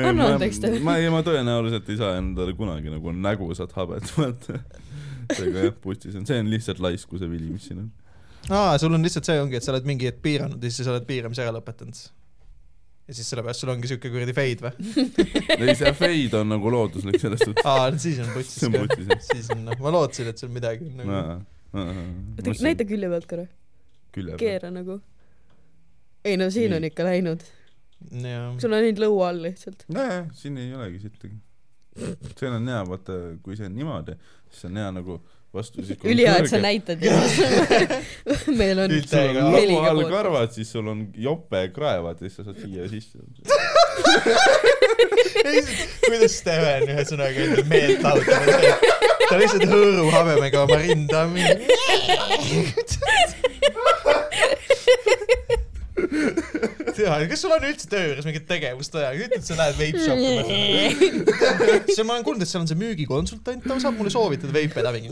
Anna andeks teile. ma ei, ma tõenäoliselt ei saa endale kunagi nagu nägusat habet, vaata. seega jah, pustis on, see on lihtsalt laiskuse vili, mis siin on. aa, sul on lihtsalt see ongi, et sa oled mingi hetk piiranud ja siis sa oled piiramise ära lõpetanud. ja siis sellepärast sul ongi siuke kuradi fade või? ei, see fade on nagu looduslik selles suhtes. aa, siis on putsis ka. siis on noh, ma lootsin, et sul midagi on nagu. näita külje pealt korra, külje peal. keera nagu. Ei no siin Nii. on ikka läinud, sul on ainult lõua all lihtsalt. nojah, siin ei olegi sittagi. see on hea, vaata, kui see on niimoodi, siis on hea nagu vastu siis ülihea, et sa näitad ju. meil on Üldse sul on lõua all karvad, siis sul on jope kraevad ja siis sa saad siia sisse. kuidas Steven ühesõnaga endale meelt lahutab, ta lihtsalt hõõrub habemega oma rinda. tea, kas sul on üldse töö juures mingit tegevust vaja, ütle, et sa lähed vape shop'i. siis ma olen kuulnud, et seal on see müügikonsultant, ta saab mulle soovitada veipe, ta mingi.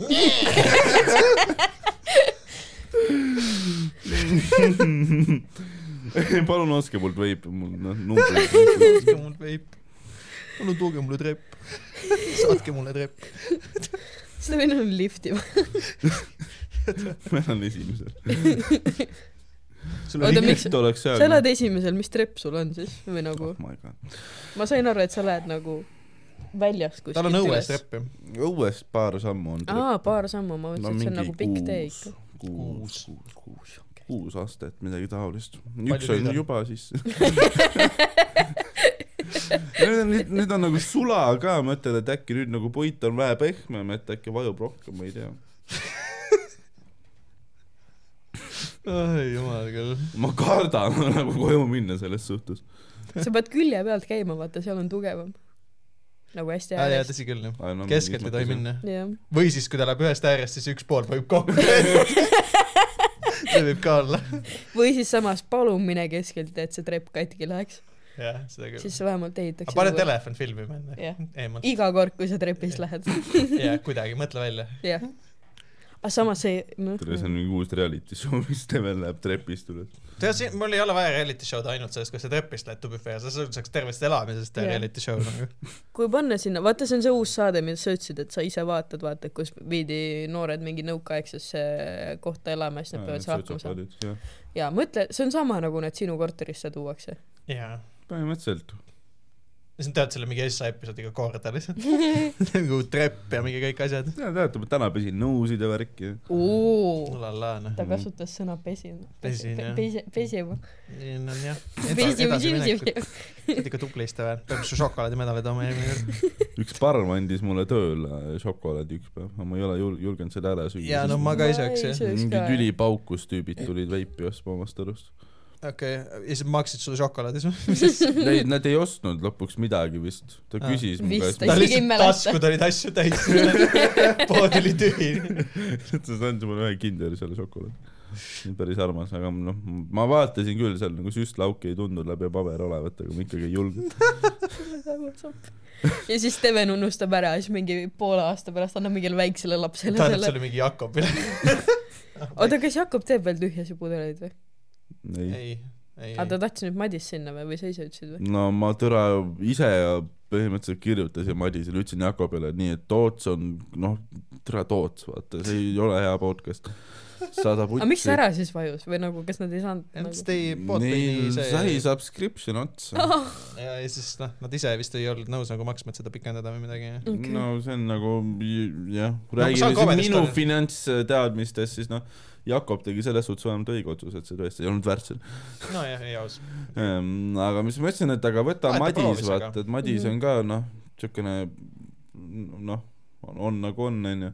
palun ostke mult veipi, mul noh, numbrid. ostke mul veip. palun tooge mulle trepp. saatke mulle trepp. seda meil on lifti vaja. meil on esimesel. sul miks- lift oleks seal. sa elad esimesel, mis trepp sul on siis või nagu oh? my god. ma sain aru, et sa lähed nagu väljast kuskilt tal on õues. trepp ju. õuest paar sammu on. aa, paar sammu, ma mõtlesin, et see on nagu pikk tee ikka. kuus, kuus, kuus, kuus astet, midagi taolist. Üks on nüüd on? juba siis. nüüd on, nüüd on nagu sula ka, ma ütlen, et äkki nüüd nagu puit on vähe pehmem, et äkki vajub rohkem, ma ei tea. Ai jumal küll. ma kardan nagu koju minna selles suhtes. sa pead külje pealt käima, vaata, seal on tugevam. nagu hästi aa jaa, tõsi küll jah. keskelt ei tohi. minna. või siis, kui ta läheb ühest äärest, siis üks pool vajub kokku. see võib ka olla. või siis samas palun mine keskelt, et see trepp katki läheks, jah, seda küll. siis vähemalt ehitaks pane. telefon filmima enne iga kord, kui sa trepist lähed. jah, kuidagi, mõtle välja. jah. Aga samas see, noh. tere, see on mingi uus reality show, mis Steven läheb trepist üles. tead, siin mul ei ole vaja reality show'd ainult sellest, kuidas sa trepist lähed fair, sa saaks tervest elamisest teha Jah. reality show nagu. kui panna sinna, vaata, see on see uus saade, mida sa ütlesid, et sa ise vaatad, vaata, kus viidi noored mingi nõukaaegsesse kohta elama ja siis nad peavad seal hakkama saama. ja mõtle, see on sama nagu need sinu korterisse tuuakse. jaa. põhimõtteliselt. Siis nad teevad selle mingi essa episoodiga korda lihtsalt. uut trepp ja mingi kõik asjad. ja teate, ma täna pesin nõusid ja värki. noh. ta kasutas sõna pesin. Pesin, jah. pesi, pesima. nii on jah. sa ikka tubli Steven, peab su šokolaadimedali tooma järgmine kord. üks parm andis mulle tööle šokolaadi üks päev, aga ma ei ole jul-, julgenud seda ära süüa. Jaa, no ma ka ei sööks, jah. mingid ülipaukus tüübid tulid veipi ostma omast arust. okei, ja siis maksid sulle šokolaadi? Neid, nad ei ostnud lõpuks midagi vist. ta Aa. küsis mu käest ta ei lihtsalt taskud olid asju täis, pood oli tühi. ta andis mulle ühe kinderi selle šokolaadi. päris armas, aga noh, ma vaatasin küll seal nagu süstlauki ei tundnud läbi paberi olevat, aga ma ikkagi ei julgenud. ja siis Steven unustab ära siis mingi poole aasta pärast annab mingile väiksele lapsele ta annab selle. mingi Jakobile. oota, kas Jakob teeb veel tühjasi pudeleid või? ei. ei, ei, aga ta tahtis nüüd Madis sinna või, või sa ise ütlesid või? no ma türa ise põhimõtteliselt kirjutasin Madisele, ütlesin Jakobile nii, et Toots on noh, türa Toots, vaata, see ei ole hea podcast. Saada aga miks putsi. ära siis vajus või nagu, kas nad ei saanud sest nagu...? ei, pood Neil pidi sai see subscription otsa. ja, ja siis noh, nad ise vist ei olnud nõus nagu maksma, et seda pikendada või midagi. Okei. no see on nagu jah, räägime saan siin minu finantsteadmistest, siis noh, Jakob tegi selles suhtes vähemalt õige otsuse, et see tõesti ei olnud väärt seda. nojah, ei aus. Ehm, aga mis ma ütlesin, et aga võta Vaata, Madis, vaata, et Madis Mhm. on ka noh, siukene noh, on, on nagu on, onju.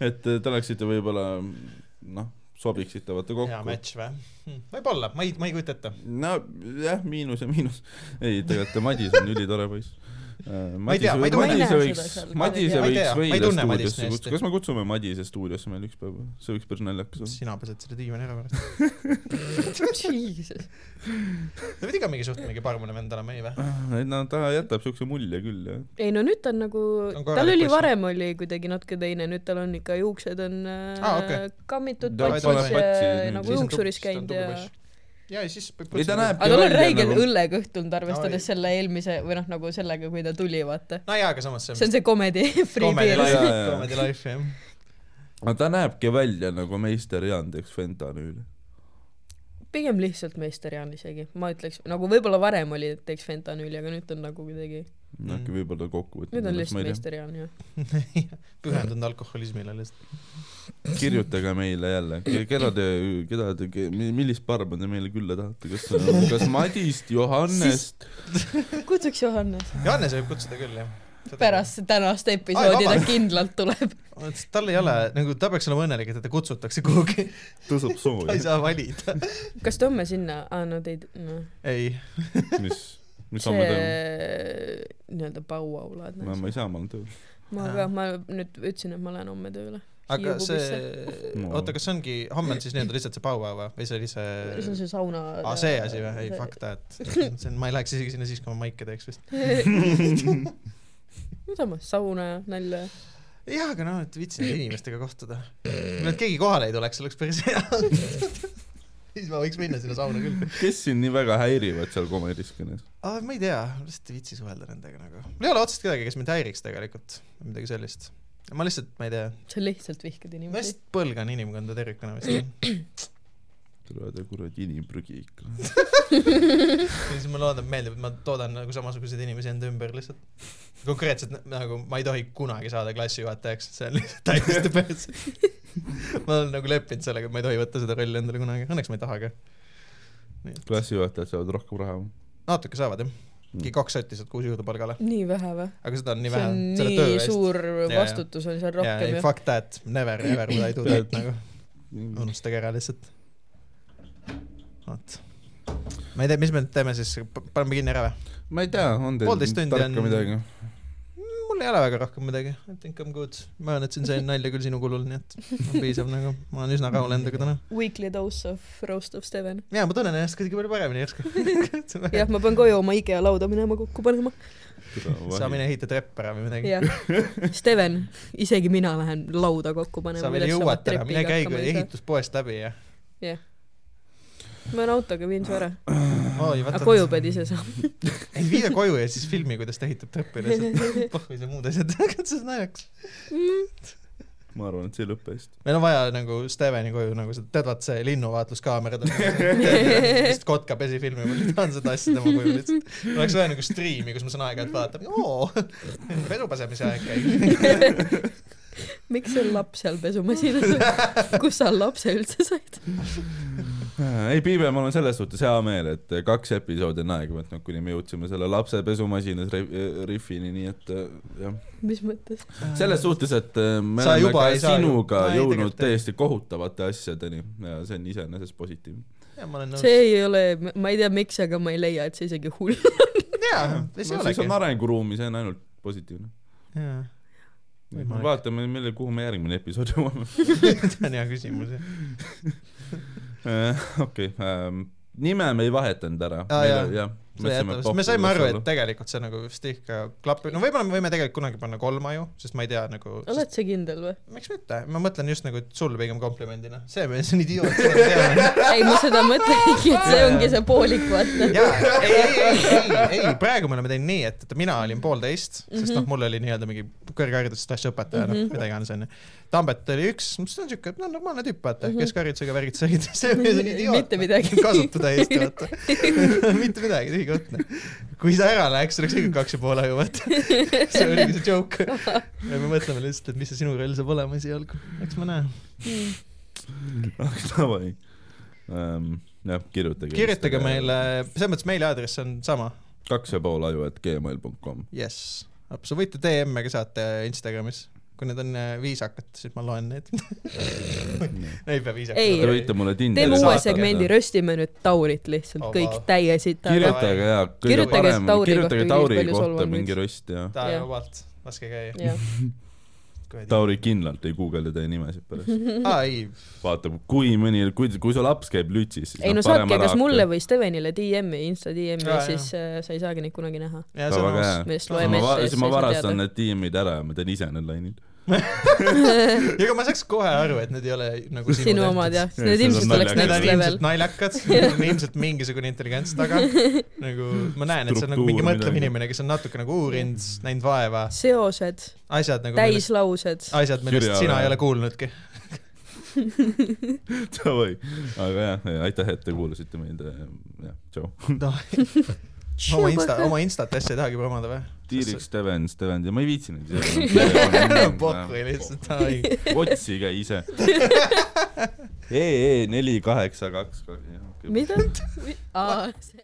Et te oleksite võib-olla noh, sobiksite vaata hea kokku. match või? võib-olla, ma ei, ma ei kujuta ette. nojah, miinus ja miinus. ei, tegelikult Madis on ülitore poiss. Ma ei tea, ma ei tunne- Madise Ma ei näe võiks Madise võiks meile stuudiosse kutsuda, kas me kutsume Madise stuudiosse meil üks päev, see võiks päris naljakas olla. sina pesed selle diivani ära pärast. Jesus. ta pidi ka mingi suht mingi parmune vend olema, ei või? et no ta jätab siukse mulje küll jah. ei no nüüd ta on nagu tal oli varem oli kuidagi natuke teine, nüüd tal on ikka juuksed on äh, Aa, okei. kammitud patsis nii. nagu juuksuris käinud ja. ja, ja siis Ei, ta näeb- aga tal on räige nagu- õlleköht tulnud arvestades Oi. selle eelmise või noh, nagu sellega, kui ta tuli, vaata. no jaa, aga samas see on see comedy free Comedy life comedy life jah. aga ta näebki välja nagu meister Jaan teeks fentanüüli. pigem lihtsalt meister Jaan isegi, ma ütleks, nagu võib-olla varem oli, et teeks fentanüüli, aga nüüd on nagu kuidagi, äkki võib-olla kokku võtta. nüüd on lihtsalt meister Jaan jah. pühendunud alkoholismile lihtsalt. kirjutage meile jälle, keda te, keda te, millist parma te meile külla tahate, kas, kas Madist, Johannest, kutsuks Johannes. Johannes võib kutsuda küll jah. pärast tänast episoodi ta vabandust. kindlalt tuleb. tal ei ole, nagu ta peaks olema õnnelik, et teda kutsutakse kuhugi, tõstab ta ei saa valida. kas te homme sinna, aa no te ei, noh, ei, mis? See nii-öelda pauaulad. ei saa, ma olen tööl. ma ka, ma nüüd ütlesin, et ma lähen homme tööle. aga see No., oota, kas see ongi, homme on siis nii-öelda lihtsalt see paupäev või, või see oli see see on see sauna. aa, see asi või? ei, fuck that. see on, ma ei läheks isegi sinna siis, kui ma maike teeks vist. samas sauna ja nalja ja. jah, aga noh, et viitsin inimestega kohtuda. kui nad keegi kohale ei tuleks, oleks päris hea. Siis ma võiks minna sinna sauna küll. kes sind nii väga häirivad seal komediskõnes? aa, ma ei tea, lihtsalt ei viitsi suhelda nendega nagu. mul ei ole otseselt kedagi, kes mind häiriks tegelikult, midagi sellist. ma lihtsalt, ma ei tea, sa lihtsalt vihkad ma inimesi. lihtsalt põlgan inimkonda tervikuna vist. tuleb kuradi inimprügi ikka. ja siis mulle vaadab, meeldib, et ma toodan nagu samasuguseid inimesi enda ümber lihtsalt. konkreetselt nagu ma ei tohi kunagi saada klassijuhatajaks, see on lihtsalt täiesti perse. ma olen nagu leppinud sellega, et ma ei tohi võtta seda rolli endale kunagi, õnneks ma ei taha ka. klassijuhatajad saavad rohkem raha. natuke saavad jah, mingi kaks sotti saad kuus juurde palgale, nii vähe või? aga seda on nii see vähe on selle nii eest. suur jaa. vastutus on seal rohkem ei ju. fuck that, never, never would I do that nagu, unustage ära lihtsalt. vot. ma ei tea, mis me nüüd teeme siis, paneme kinni ära või? ma ei tea, on teil tarka on- midagi? Mul ei ole väga rohkem midagi, I think I m good. ma arvan, et siin sain nalja küll sinu kulul, nii et on piisav nagu, ma olen üsna rahul endaga täna. Weekly dose of roast of Steven. ja ma tunnen ennast kuidagi palju paremini järsku. jah, ma pean koju oma IKEA lauda minema kokku panema. sa mine ehita trepp ära või midagi. jah, Steven, isegi mina lähen lauda kokku panema. sa veel jõuad täna, mine käigu ehituspoest läbi ja. Ma olen autoga, viin su ära. aga koju pead ise saama. ei vii ta koju ja siis filmi, kuidas ta ehitab lihtsalt. pohhu ja muud asjad, see on naljakas. ma arvan, et see ei lõpe hästi. meil on vaja nagu Steveni koju nagu seda, tead vaat see linnuvaatluskaamera, vist kotka pesi filmi, ma tahan seda asja tema koju lihtsalt. oleks vaja nagu striimi, kus ma saan aeg-ajalt vaadata, oo, pesu pesemise aeg käib. miks sul laps seal pesumasinas on? kust sa lapse üldse said? ei, Piibe, mul on selles suhtes hea meel, et kaks episoodi on aega võtnud, kuni me jõudsime selle lapse pesumasinas ri- riffini, nii et äh, jah. mis mõttes? selles suhtes, et äh, me Sa oleme juba ka sinuga ei, jõudnud täiesti kohutavate asjadeni ja see on iseenesest positiivne. ja ma olen nõus. see ei ole, ma ei tea, miks, aga ma ei leia, et see isegi hull. jaa, ei see no, olegi on. arenguruumi, see on ainult positiivne. jaa, vaatame, mille, kuhu me järgmine episood jõuame. see on hea küsimus jah. okei, nime me ei vahetanud ära. Jah, me saime aru, et tegelikult see nagu vist ikka klapib, no võib-olla me võime tegelikult kunagi panna kolma ju, sest ma ei tea nagu, oled sa kindel või? miks mitte, ma mõtlen just nagu sulle pigem komplimendina, see mees on idioot, ei, ma seda mõtlengi, et see ongi see poolik, vaata. ei, ei, ei, ei, praegu me oleme teinud nii, et, et mina olin poolteist, sest noh, mul oli nii-öelda mingi kõrgharidus slaš õpetaja, noh, mida iganes onju. Tambet oli üks, see on siuke, no normaalne tüüp, vaata, keskharidusega värgid sõid, see mees on idioot. Mitte midagi. kasutu täiesti, vaata. mitte midagi, tühi koht, noh. kui ta ära läheks, oleks ikka kaks ja pool aju, vaata. see oligi see joke. ja me mõtleme lihtsalt, et mis see sinu roll saab olema esialgu, eks me näe. davai. jah, kirjutage. kirjutage. meile, selles mõttes meiliaadress on sama, kaks ja pool aju, et gmail.com. jess. sa võite DM-e ka saata Instagramis, kui need on äh, viisakad, siis ma loen neid. ei pea viisakad. Te võite mulle Tinderis teeme uue segmendi, röstime nüüd Taurit lihtsalt Oh, kõik täie sitaga. kirjutage ja kõige Kirjutage parem, Tauri kirjutage kohta Tauri kohta mingi röst ja ta vabalt, laske käia. Tauri kindlalt ei guugelda teie nimesid pärast. aa ei, vaatab, kui mõni, kui, kui su laps käib lütsis, siis ei no saatke kas mulle või Stevenile DM-i, Insta DM-i siis äh, sa ei saagi neid kunagi näha. Millest siis loeme ma, ette siis ma varastan need tiimid ära ja ma teen ise need lainid. ega ma saaks kohe aru, et need ei ole nagu sinu, sinu omad jah, Need need on ilmselt oleks next on level ilmselt. naljakad, neil on ilmselt mingisugune intelligents taga. nagu ma näen, et see on nagu mingi mõtlev inimene, kes on natuke nagu uurinud, näinud vaeva, seosed, asjad nagu, täislaused. asjad, millest sina ei ole kuulnudki. Davai, aga jah, aitäh, et te kuulasite meid, jah, tšau. oma Insta, oma Instat asja ei tahagi promoda või? Tiiriks, Steven, Steven ja ma ei viitsinud pohhu lihtsalt, ai. otsige ise. EE neli kaheksa kaks. mida? aa, see